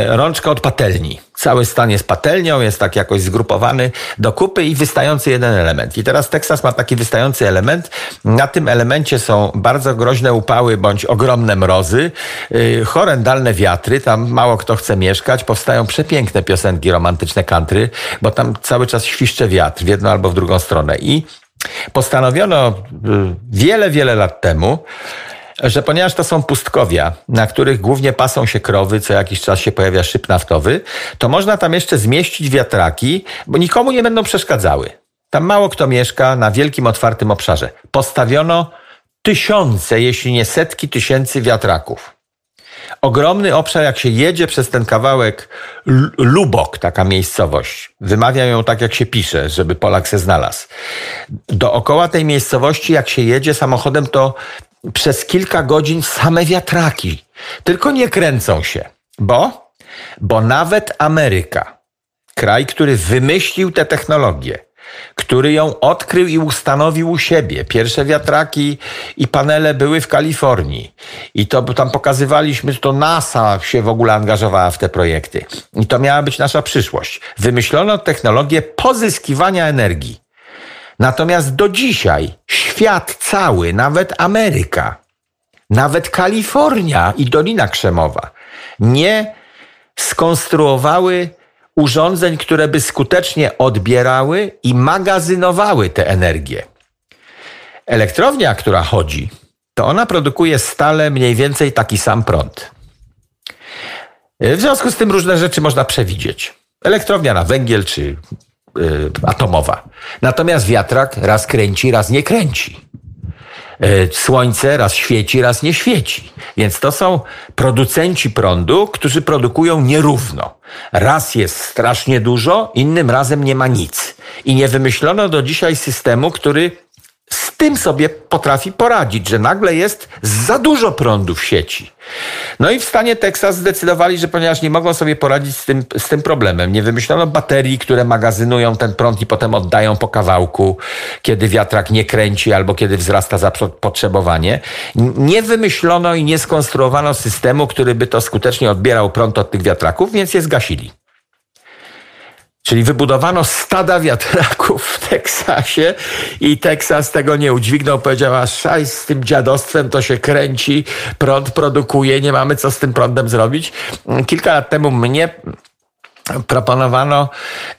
rączka od patelni. Cały stan jest patelnią, jest tak jakoś zgrupowany do kupy i wystający jeden element. I teraz Teksas ma taki wystający element. Na tym elemencie są bardzo groźne upały bądź ogromne mrozy, yy, horrendalne wiatry, tam mało kto chce mieszkać. Powstają przepiękne piosenki romantyczne country, bo tam cały czas świszcze wiatr w jedną albo w drugą stronę. I postanowiono y, wiele, wiele lat temu, że ponieważ to są pustkowia, na których głównie pasą się krowy, co jakiś czas się pojawia szyb naftowy, to można tam jeszcze zmieścić wiatraki, bo nikomu nie będą przeszkadzały. Tam mało kto mieszka na wielkim, otwartym obszarze. Postawiono tysiące, jeśli nie setki tysięcy wiatraków. Ogromny obszar, jak się jedzie przez ten kawałek Lubok, taka miejscowość. Wymawiam ją tak, jak się pisze, żeby Polak se znalazł. Dookoła tej miejscowości, jak się jedzie samochodem, to przez kilka godzin same wiatraki. Tylko nie kręcą się. Bo? Bo nawet Ameryka, kraj, który wymyślił tę technologię, który ją odkrył i ustanowił u siebie. Pierwsze wiatraki i panele były w Kalifornii. I to tam pokazywaliśmy, że to NASA się w ogóle angażowała w te projekty. I to miała być nasza przyszłość. Wymyślono technologię pozyskiwania energii. Natomiast do dzisiaj świat cały, nawet Ameryka, nawet Kalifornia i Dolina Krzemowa nie skonstruowały urządzeń, które by skutecznie odbierały i magazynowały tę energię. Elektrownia, która chodzi, to ona produkuje stale mniej więcej taki sam prąd. W związku z tym różne rzeczy można przewidzieć. Elektrownia na węgiel czy atomowa. Natomiast wiatrak raz kręci, raz nie kręci. E, słońce raz świeci, raz nie świeci. Więc to są producenci prądu, którzy produkują nierówno. Raz jest strasznie dużo, innym razem nie ma nic. I nie wymyślono do dzisiaj systemu, który z tym sobie potrafi poradzić, że nagle jest za dużo prądu w sieci. No i w stanie Teksas zdecydowali, że ponieważ nie mogą sobie poradzić z tym, z tym problemem, nie wymyślono baterii, które magazynują ten prąd i potem oddają po kawałku, kiedy wiatrak nie kręci albo kiedy wzrasta zapotrzebowanie. Nie wymyślono i nie skonstruowano systemu, który by to skutecznie odbierał prąd od tych wiatraków, więc je zgasili. Czyli wybudowano stada wiatraków w Teksasie i Teksas tego nie udźwignął. Powiedziała, szaj z tym dziadostwem to się kręci, prąd produkuje, nie mamy co z tym prądem zrobić. Kilka lat temu mnie proponowano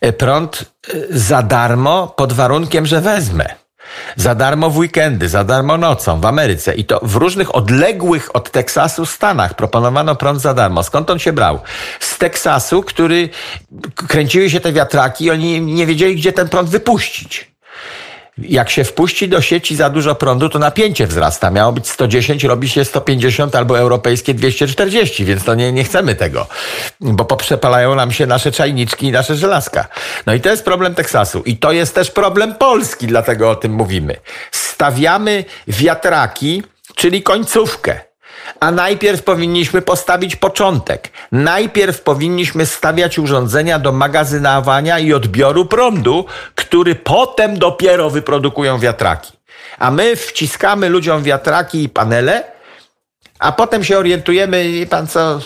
e, prąd e, za darmo pod warunkiem, że wezmę. Za darmo w weekendy, za darmo nocą w Ameryce. I to w różnych odległych od Teksasu stanach proponowano prąd za darmo. Skąd on się brał? Z Teksasu, który kręciły się te wiatraki i oni nie wiedzieli, gdzie ten prąd wypuścić jak się wpuści do sieci za dużo prądu, to napięcie wzrasta. Miało być 110, robi się 150 albo europejskie 240, więc to nie, nie chcemy tego, bo poprzepalają nam się nasze czajniczki i nasze żelazka. No i to jest problem Teksasu. I to jest też problem Polski, dlatego o tym mówimy. Stawiamy wiatraki, czyli końcówkę. A najpierw powinniśmy postawić początek. Najpierw powinniśmy stawiać urządzenia do magazynowania i odbioru prądu, który potem dopiero wyprodukują wiatraki. A my wciskamy ludziom wiatraki i panele, a potem się orientujemy, i pan co,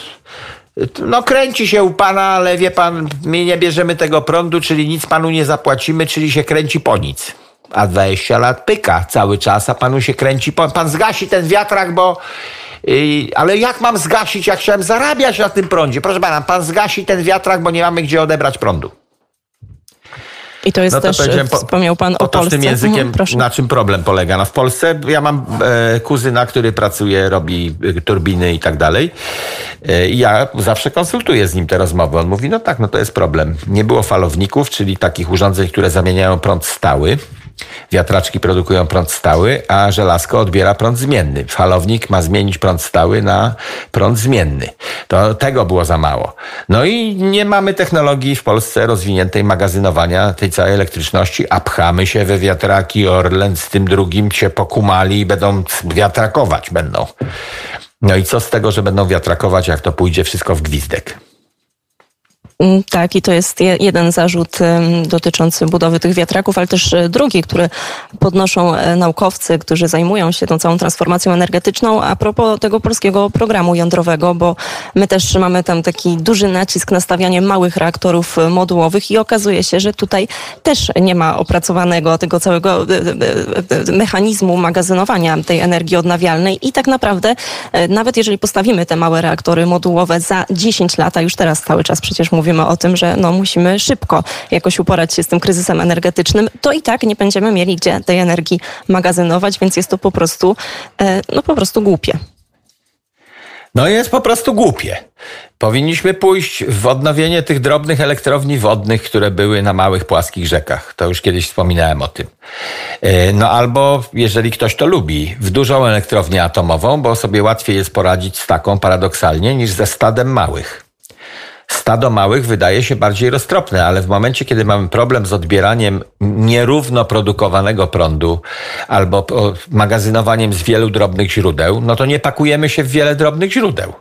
no kręci się u pana, ale wie pan, my nie bierzemy tego prądu, czyli nic panu nie zapłacimy, czyli się kręci po nic. A 20 lat pyka cały czas, a panu się kręci, po... pan zgasi ten wiatrak, bo ale jak mam zgasić, jak chciałem zarabiać na tym prądzie? Proszę pana, pan zgasi ten wiatrak, bo nie mamy gdzie odebrać prądu. I to jest no to też, wspomniał pan o, o Polsce. tym językiem, mhm, na czym problem polega? No w Polsce ja mam e, kuzyna, który pracuje, robi e, turbiny i tak dalej. E, ja zawsze konsultuję z nim te rozmowy. On mówi, no tak, no to jest problem. Nie było falowników, czyli takich urządzeń, które zamieniają prąd stały. Wiatraczki produkują prąd stały, a żelazko odbiera prąd zmienny. Falownik ma zmienić prąd stały na prąd zmienny. To tego było za mało. No i nie mamy technologii w Polsce rozwiniętej magazynowania tej całej elektryczności, a pchamy się we wiatraki. Orlen z tym drugim się pokumali i będą wiatrakować będą. No i co z tego, że będą wiatrakować, jak to pójdzie wszystko w gwizdek? Mm, tak, i to jest jeden zarzut dotyczący budowy tych wiatraków, ale też e, drugi, który podnoszą e, naukowcy, którzy zajmują się tą całą transformacją energetyczną. A propos tego polskiego programu jądrowego, bo my też mamy tam taki duży nacisk na stawianie małych reaktorów e, modułowych i okazuje się, że tutaj też nie ma opracowanego tego całego mechanizmu magazynowania tej energii odnawialnej. I tak naprawdę nawet jeżeli postawimy te małe reaktory modułowe za 10 lat, a już teraz cały czas przecież mówimy mówimy o tym, że no, musimy szybko jakoś uporać się z tym kryzysem energetycznym, to i tak nie będziemy mieli gdzie tej energii magazynować, więc jest to po prostu, e, no po prostu głupie. No jest po prostu głupie. Powinniśmy pójść w odnowienie tych drobnych elektrowni wodnych, które były na małych, płaskich rzekach. To już kiedyś wspominałem o tym. E, no albo, jeżeli ktoś to lubi, w dużą elektrownię atomową, bo sobie łatwiej jest poradzić z taką paradoksalnie niż ze stadem małych stado małych wydaje się bardziej roztropne, ale w momencie, kiedy mamy problem z odbieraniem nierówno produkowanego prądu albo magazynowaniem z wielu drobnych źródeł, no to nie pakujemy się w wiele drobnych źródeł.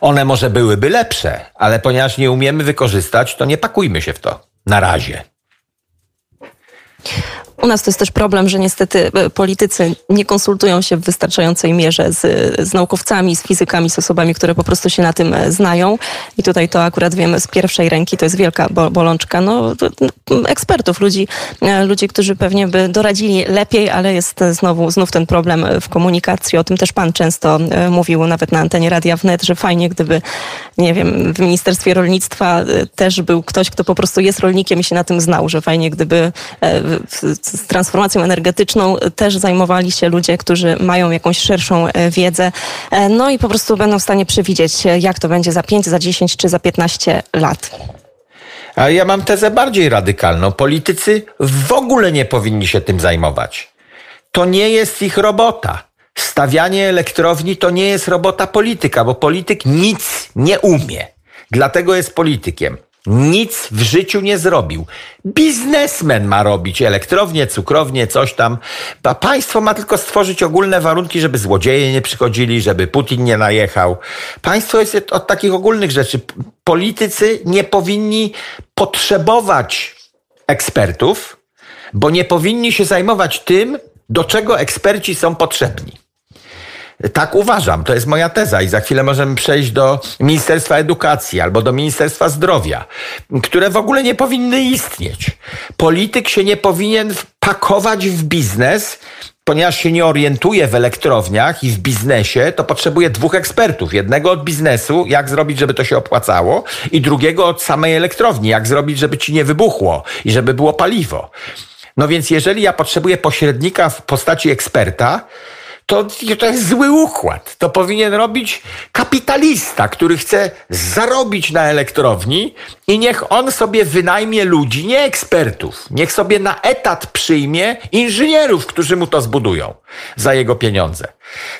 One może byłyby lepsze, ale ponieważ nie umiemy wykorzystać, to nie pakujmy się w to. Na razie. U nas to jest też problem, że niestety e, politycy nie konsultują się w wystarczającej mierze z, z naukowcami, z fizykami, z osobami, które po prostu się na tym e, znają. I tutaj to akurat wiemy z pierwszej ręki, to jest wielka bolączka no, ekspertów, ludzi, e, ludzi, którzy pewnie by doradzili lepiej, ale jest znowu znów ten problem w komunikacji. O tym też pan często mówił nawet na antenie Radia Wnet, że fajnie, gdyby, nie wiem, w Ministerstwie Rolnictwa też był ktoś, kto po prostu jest rolnikiem i się na tym znał, że fajnie, gdyby z transformacją energetyczną też zajmowali się ludzie, którzy mają jakąś szerszą e, wiedzę, e, no i po prostu będą w stanie przewidzieć, e, jak to będzie za 5, za 10 czy za 15 lat. A ja mam tezę bardziej radykalną. Politycy w ogóle nie powinni się tym zajmować. To nie jest ich robota. Stawianie elektrowni to nie jest robota polityka, bo polityk nic nie umie. Dlatego jest politykiem. Nic w życiu nie zrobił. Biznesmen ma robić elektrownie, cukrownie, coś tam. A państwo ma tylko stworzyć ogólne warunki, żeby złodzieje nie przychodzili, żeby Putin nie najechał. Państwo jest od takich ogólnych rzeczy. Politycy nie powinni potrzebować ekspertów, bo nie powinni się zajmować tym, do czego eksperci są potrzebni. Tak uważam, to jest moja teza i za chwilę możemy przejść do Ministerstwa Edukacji albo do Ministerstwa Zdrowia, które w ogóle nie powinny istnieć. Polityk się nie powinien pakować w biznes, ponieważ się nie orientuje w elektrowniach i w biznesie, to potrzebuje dwóch ekspertów. Jednego od biznesu, jak zrobić, żeby to się opłacało, i drugiego od samej elektrowni, jak zrobić, żeby ci nie wybuchło i żeby było paliwo. No więc jeżeli ja potrzebuję pośrednika w postaci eksperta, to, to jest zły układ. To powinien robić kapitalista, który chce zarobić na elektrowni i niech on sobie wynajmie ludzi, nie ekspertów. Niech sobie na etat przyjmie inżynierów, którzy mu to zbudują za jego pieniądze.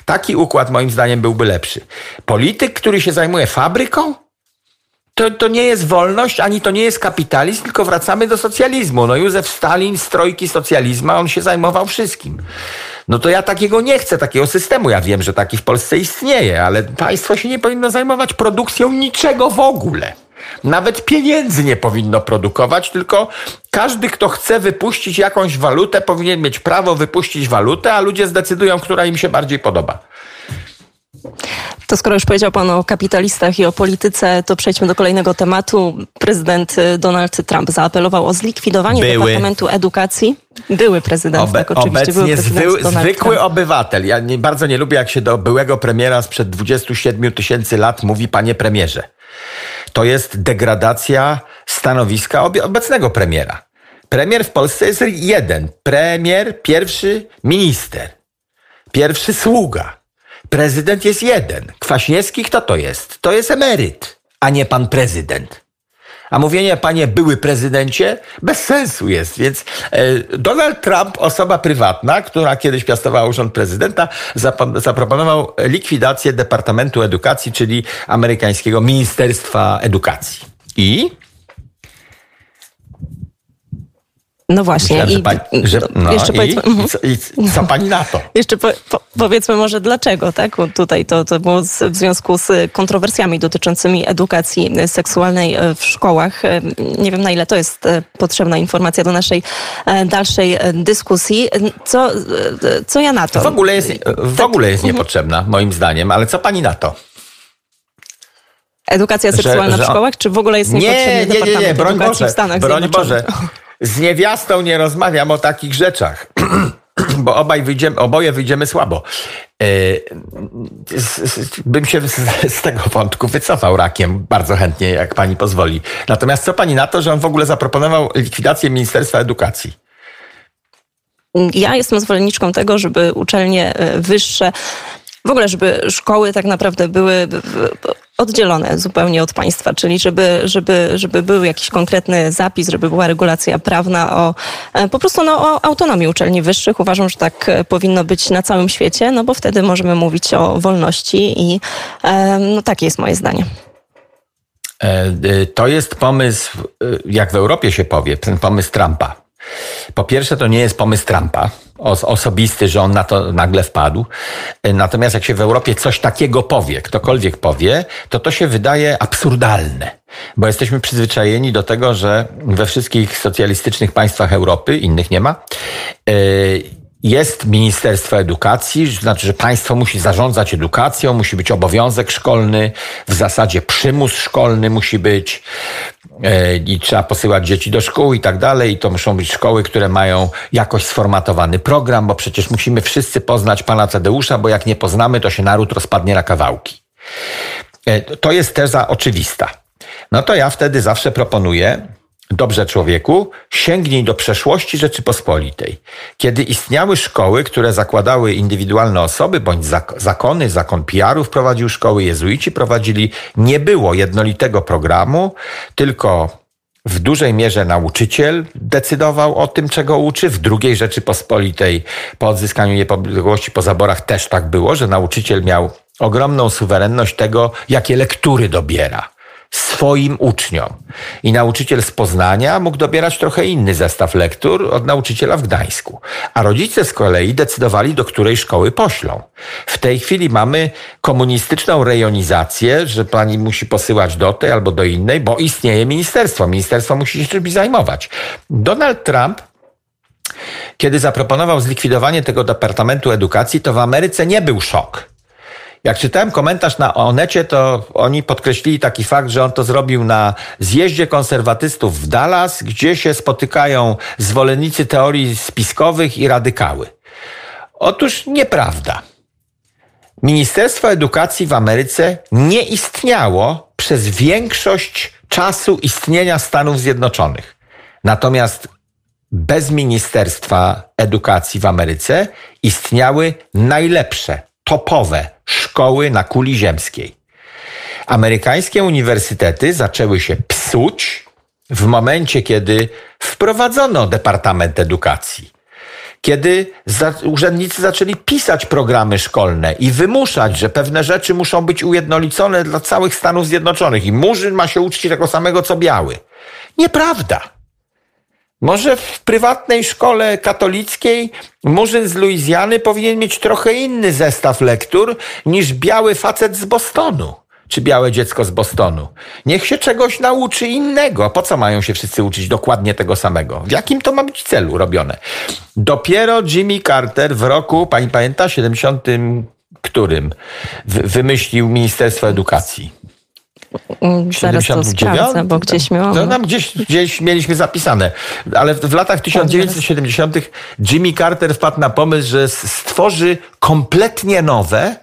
Taki układ moim zdaniem byłby lepszy. Polityk, który się zajmuje fabryką, to, to nie jest wolność, ani to nie jest kapitalizm, tylko wracamy do socjalizmu. No Józef Stalin, strojki socjalizmu, on się zajmował wszystkim. No to ja takiego nie chcę, takiego systemu. Ja wiem, że taki w Polsce istnieje, ale państwo się nie powinno zajmować produkcją niczego w ogóle. Nawet pieniędzy nie powinno produkować, tylko każdy, kto chce wypuścić jakąś walutę, powinien mieć prawo wypuścić walutę, a ludzie zdecydują, która im się bardziej podoba. To skoro już powiedział Pan o kapitalistach i o polityce, to przejdźmy do kolejnego tematu. Prezydent y, Donald Trump zaapelował o zlikwidowanie Były. Departamentu Edukacji. Były prezydent, Obe, tak oczywiście. Obecnie prezydent zwykły Trump. obywatel. Ja nie, bardzo nie lubię, jak się do byłego premiera sprzed 27 tysięcy lat mówi panie premierze. To jest degradacja stanowiska obecnego premiera. Premier w Polsce jest jeden. Premier, pierwszy minister, pierwszy sługa. Prezydent jest jeden. Kwaśniewski kto to jest? To jest emeryt, a nie pan prezydent. A mówienie, panie były prezydencie, bez sensu jest. Więc e, Donald Trump, osoba prywatna, która kiedyś piastowała urząd prezydenta, zaproponował likwidację Departamentu Edukacji, czyli amerykańskiego Ministerstwa Edukacji. I No właśnie. Myślałem, że I, pani, że, no, jeszcze powiedzmy, i, co, i co pani na to? <laughs> Jeszcze po, po, powiedzmy może dlaczego, tak? Bo tutaj to, to było w związku z kontrowersjami dotyczącymi edukacji seksualnej e, w szkołach. E, Nie wiem na ile to jest e, potrzebna informacja do naszej dalszej dyskusji. Co, co ja na to? W ogóle jest, w Tak. ogóle jest niepotrzebna, moim zdaniem, ale co pani na to? Edukacja że- seksualna że- w szkołach, czy w ogóle jest Nie, niepotrzebny nie, nie, nie, Departament broń Boże, w Stanach broń? Boże. <laughs> Z niewiastą nie rozmawiam o takich rzeczach, <clears throat> bo obaj wyjdziemy, oboje wyjdziemy słabo. E, Bym się z, z tego wątku wycofał rakiem bardzo chętnie, jak pani pozwoli. Natomiast co pani na to, że on w ogóle zaproponował likwidację Ministerstwa Edukacji? Ja jestem zwolenniczką tego, żeby uczelnie e, wyższe, w ogóle, żeby szkoły tak naprawdę były oddzielone zupełnie od państwa, czyli żeby, żeby, żeby był jakiś konkretny zapis, żeby była regulacja prawna o e, po prostu no, o autonomii uczelni wyższych. Uważam, że tak e, powinno być na całym świecie, no bo wtedy możemy mówić o wolności i e, no, takie jest moje zdanie. To jest pomysł, jak w Europie się powie, ten pomysł Trumpa. Po pierwsze, to nie jest pomysł Trumpa, os- osobisty, że on na to nagle wpadł. E, Natomiast jak się w Europie coś takiego powie, ktokolwiek powie, to to się wydaje absurdalne. Bo jesteśmy przyzwyczajeni do tego, że we wszystkich socjalistycznych państwach Europy, innych nie ma, e, jest Ministerstwo Edukacji, znaczy, że państwo musi zarządzać edukacją, musi być obowiązek szkolny, w zasadzie przymus szkolny musi być e, i trzeba posyłać dzieci do szkół i tak dalej. I to muszą być szkoły, które mają jakoś sformatowany program, bo przecież musimy wszyscy poznać pana Tadeusza, bo jak nie poznamy, to się naród rozpadnie na kawałki. E, To jest teza oczywista. No to ja wtedy zawsze proponuję, dobrze człowieku, sięgnij do przeszłości Rzeczypospolitej. Kiedy istniały szkoły, które zakładały indywidualne osoby, bądź zak- zakony, zakon PR-ów prowadził szkoły, jezuici prowadzili, nie było jednolitego programu, tylko w dużej mierze nauczyciel decydował o tym, czego uczy. W drugiej Rzeczypospolitej po odzyskaniu niepodległości po zaborach też tak było, że nauczyciel miał ogromną suwerenność tego, jakie lektury dobiera swoim uczniom. I nauczyciel z Poznania mógł dobierać trochę inny zestaw lektur od nauczyciela w Gdańsku. A rodzice z kolei decydowali, do której szkoły poślą. W tej chwili mamy komunistyczną rejonizację, że pani musi posyłać do tej albo do innej, bo istnieje ministerstwo. Ministerstwo musi się czymś zajmować. Donald Trump kiedy zaproponował zlikwidowanie tego Departamentu Edukacji, to w Ameryce nie był szok. Jak czytałem komentarz na Onecie, to oni podkreślili taki fakt, że on to zrobił na zjeździe konserwatystów w Dallas, gdzie się spotykają zwolennicy teorii spiskowych i radykały. Otóż nieprawda. Ministerstwo Edukacji w Ameryce nie istniało przez większość czasu istnienia Stanów Zjednoczonych. Natomiast bez Ministerstwa Edukacji w Ameryce istniały najlepsze, topowe szkoły na kuli ziemskiej. Amerykańskie uniwersytety zaczęły się psuć w momencie, kiedy wprowadzono Departament Edukacji. Kiedy za, urzędnicy zaczęli pisać programy szkolne i wymuszać, że pewne rzeczy muszą być ujednolicone dla całych Stanów Zjednoczonych i murzyn ma się uczyć tego samego co biały. Nieprawda. Może w prywatnej szkole katolickiej murzyn z Luizjany powinien mieć trochę inny zestaw lektur niż biały facet z Bostonu. Czy białe dziecko z Bostonu. Niech się czegoś nauczy innego. Po co mają się wszyscy uczyć dokładnie tego samego? W jakim to ma być celu robione? Dopiero Jimmy Carter w roku, pani pamięta, 70 którym wy- wymyślił Ministerstwo Edukacji. Mm, Zaraz to 79? sprawdzę, bo gdzieś miałam. No, tam gdzieś, gdzieś mieliśmy zapisane. Ale w, w latach 1970 Jimmy Carter wpadł na pomysł, że stworzy kompletnie nowe,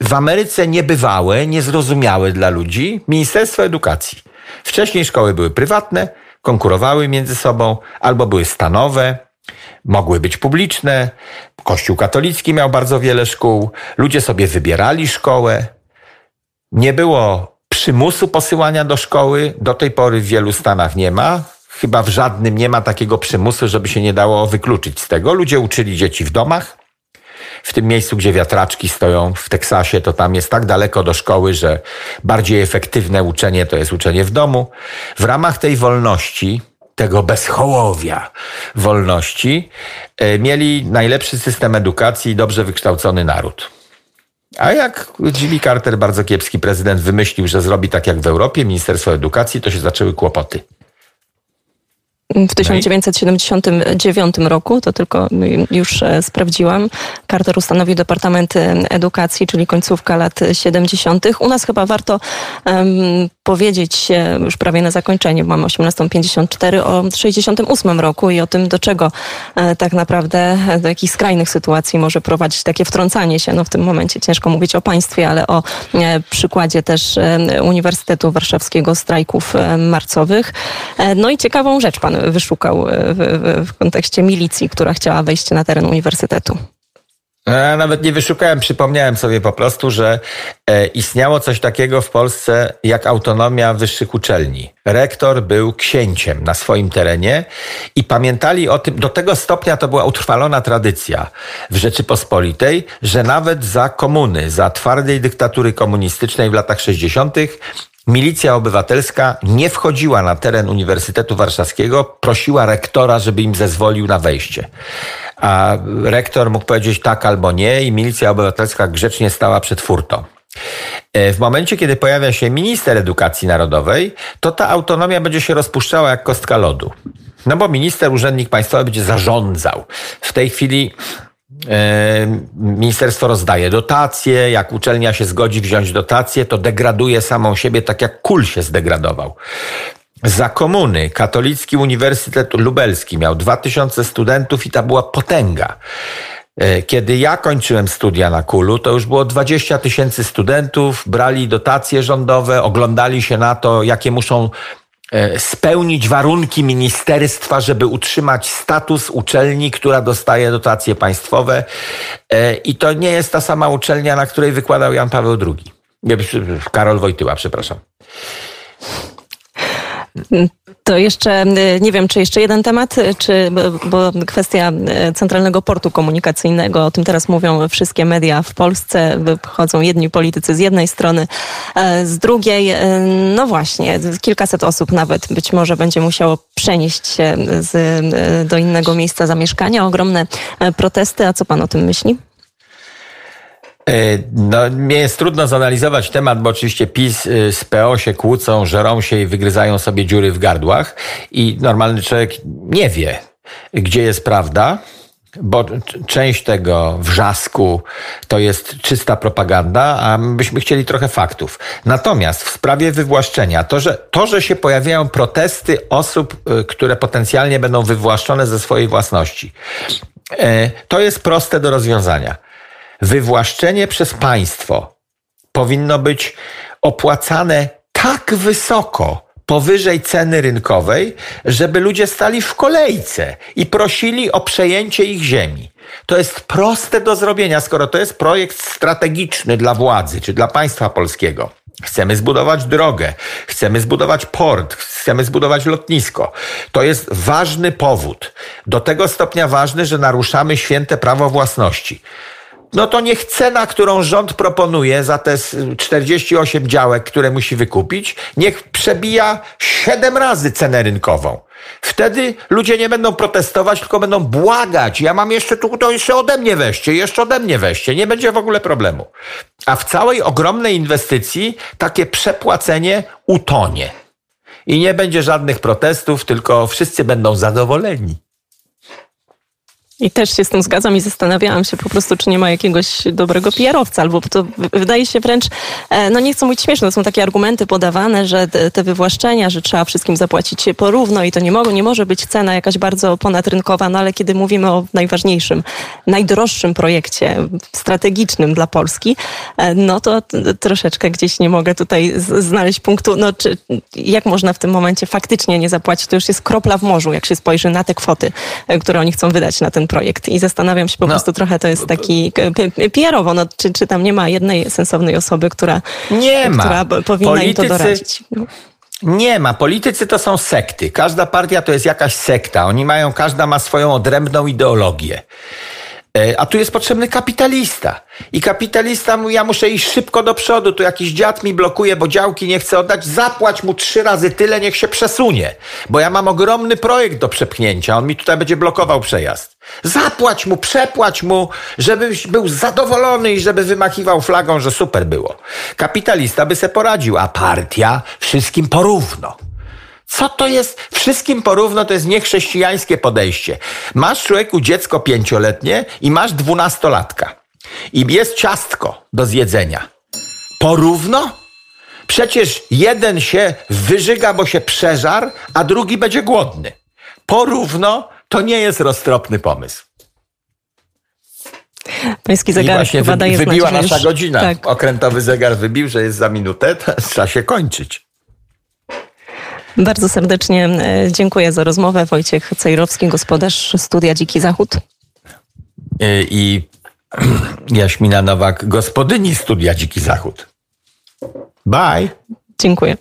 w Ameryce niebywałe, niezrozumiałe dla ludzi Ministerstwo Edukacji. Wcześniej szkoły były prywatne, konkurowały między sobą, albo były stanowe, mogły być publiczne. Kościół katolicki miał bardzo wiele szkół. Ludzie sobie wybierali szkołę. Nie było przymusu posyłania do szkoły. Do tej pory w wielu stanach nie ma. Chyba w żadnym nie ma takiego przymusu, żeby się nie dało wykluczyć z tego. Ludzie uczyli dzieci w domach. W tym miejscu, gdzie wiatraczki stoją w Teksasie, to tam jest tak daleko do szkoły, że bardziej efektywne uczenie to jest uczenie w domu. W ramach tej wolności tego bezchołowia wolności, e, mieli najlepszy system edukacji i dobrze wykształcony naród. A jak Jimmy Carter, bardzo kiepski prezydent, wymyślił, że zrobi tak jak w Europie, Ministerstwo Edukacji, to się zaczęły kłopoty. W 1979 roku, to tylko już e, sprawdziłam, Carter ustanowił Departament Edukacji, czyli końcówka lat 70. U nas chyba warto um, powiedzieć już prawie na zakończenie, bo mamy 18.54, o 68 roku i o tym, do czego e, tak naprawdę, do jakich skrajnych sytuacji może prowadzić takie wtrącanie się. No w tym momencie ciężko mówić o państwie, ale o e, przykładzie też Uniwersytetu Warszawskiego strajków marcowych. No i ciekawą rzecz pan wyszukał w, w kontekście milicji, która chciała wejść na teren uniwersytetu? Ja nawet nie wyszukałem, przypomniałem sobie po prostu, że e, istniało coś takiego w Polsce jak autonomia wyższych uczelni. Rektor był księciem na swoim terenie i pamiętali o tym, do tego stopnia to była utrwalona tradycja w Rzeczypospolitej, że nawet za komuny, za twardej dyktatury komunistycznej w latach 60 Milicja obywatelska nie wchodziła na teren Uniwersytetu Warszawskiego, prosiła rektora, żeby im zezwolił na wejście. A rektor mógł powiedzieć tak albo nie i milicja obywatelska grzecznie stała przed furtą. E, w momencie, kiedy pojawia się minister edukacji narodowej, to ta autonomia będzie się rozpuszczała jak kostka lodu. No bo minister, urzędnik państwowy będzie zarządzał. W tej chwili Ministerstwo rozdaje dotacje, jak uczelnia się zgodzi wziąć dotacje, to degraduje samą siebie, tak jak kul się zdegradował. Za komuny Katolicki Uniwersytet Lubelski miał 2000 studentów i ta była potęga. E, kiedy ja kończyłem studia na Kulu, to już było 20 tysięcy studentów, brali dotacje rządowe, oglądali się na to, jakie muszą E, spełnić warunki ministerstwa, żeby utrzymać status uczelni, która dostaje dotacje państwowe. E, I to nie jest ta sama uczelnia, na której wykładał Jan Paweł II. Karol Wojtyła, przepraszam. To jeszcze, y, nie wiem, czy jeszcze jeden temat, y, czy, bo kwestia y, centralnego portu komunikacyjnego, o tym teraz mówią wszystkie media w Polsce, wychodzą jedni politycy z jednej strony, z drugiej, no właśnie, kilkaset osób nawet być może będzie musiało przenieść się z, do innego miejsca zamieszkania. Ogromne protesty, a co pan o tym myśli? E, no, mnie jest trudno zanalizować temat, bo oczywiście PiS y, z PO się kłócą, żerą się i wygryzają sobie dziury w gardłach i normalny człowiek nie wie, gdzie jest prawda, bo część tego wrzasku to jest czysta propaganda, a byśmy chcieli trochę faktów. Natomiast w sprawie wywłaszczenia, to że, to, że się pojawiają protesty osób, y, które potencjalnie będą wywłaszczone ze swojej własności, e, to jest proste do rozwiązania wywłaszczenie przez państwo powinno być opłacane tak wysoko, powyżej ceny rynkowej, żeby ludzie stali w kolejce i prosili o przejęcie ich ziemi. To jest proste do zrobienia, skoro to jest projekt strategiczny dla władzy czy dla państwa polskiego. Chcemy zbudować drogę, chcemy zbudować port, chcemy zbudować lotnisko. To jest ważny powód. Do tego stopnia ważny, że naruszamy święte prawo własności no to niech cena, którą rząd proponuje za te 48 działek, które musi wykupić, niech przebija 7 razy cenę rynkową. Wtedy ludzie nie będą protestować, tylko będą błagać. Ja mam jeszcze tu, to jeszcze ode mnie weźcie, jeszcze ode mnie weźcie. Nie będzie w ogóle problemu. A w całej ogromnej inwestycji takie przepłacenie utonie. I nie będzie żadnych protestów, tylko wszyscy będą zadowoleni. I też się z tym zgadzam i zastanawiałam się po prostu, czy nie ma jakiegoś dobrego PR-owca, albo to wydaje się wręcz, e, no nie chcę mówić śmieszne, to są takie argumenty podawane, że te wywłaszczenia, że trzeba wszystkim zapłacić się porówno i to nie, mogło, nie może być cena jakaś bardzo ponadrynkowa, no ale kiedy mówimy o najważniejszym, najdroższym projekcie strategicznym dla Polski, e, no to troszeczkę gdzieś nie mogę tutaj znaleźć punktu, no czy, jak można w tym momencie faktycznie nie zapłacić, to już jest kropla w morzu, jak się spojrzy na te kwoty, e, które oni chcą wydać na ten projekt i zastanawiam się po no, prostu trochę, to jest taki PR-owo, no, czy, czy tam nie ma jednej sensownej osoby, która, nie która ma. powinna Politycy... im to doradzić. No. Nie ma. Politycy to są sekty. Każda partia to jest jakaś sekta. Oni mają, każda ma swoją odrębną ideologię. E, A tu jest potrzebny kapitalista. I kapitalista mówi, ja muszę iść szybko do przodu, tu jakiś dziad mi blokuje, bo działki nie chce oddać, zapłać mu trzy razy tyle, niech się przesunie. Bo ja mam ogromny projekt do przepchnięcia, on mi tutaj będzie blokował przejazd. Zapłać mu, przepłać mu, żebyś był zadowolony i żeby wymachiwał flagą, że super było. Kapitalista by se poradził, a partia wszystkim porówno. Co to jest? Wszystkim porówno to jest niechrześcijańskie podejście. Masz człowieku dziecko pięcioletnie i masz dwunastolatka. I jest ciastko do zjedzenia. Porówno? Przecież jeden się wyżyga, bo się przeżar, a drugi będzie głodny. Porówno to nie jest roztropny pomysł. Pański I zegarek właśnie wy, wybiła nasza już- godzina. Tak. Okrętowy zegar wybił, że jest za minutę, <laughs> trzeba się kończyć. Bardzo serdecznie e, dziękuję za rozmowę. Wojciech Cejrowski, gospodarz Studia Dziki Zachód. Y, i <clears throat> Jaśmina Nowak, gospodyni studia Dziki Zachód. Bye. Dziękuję.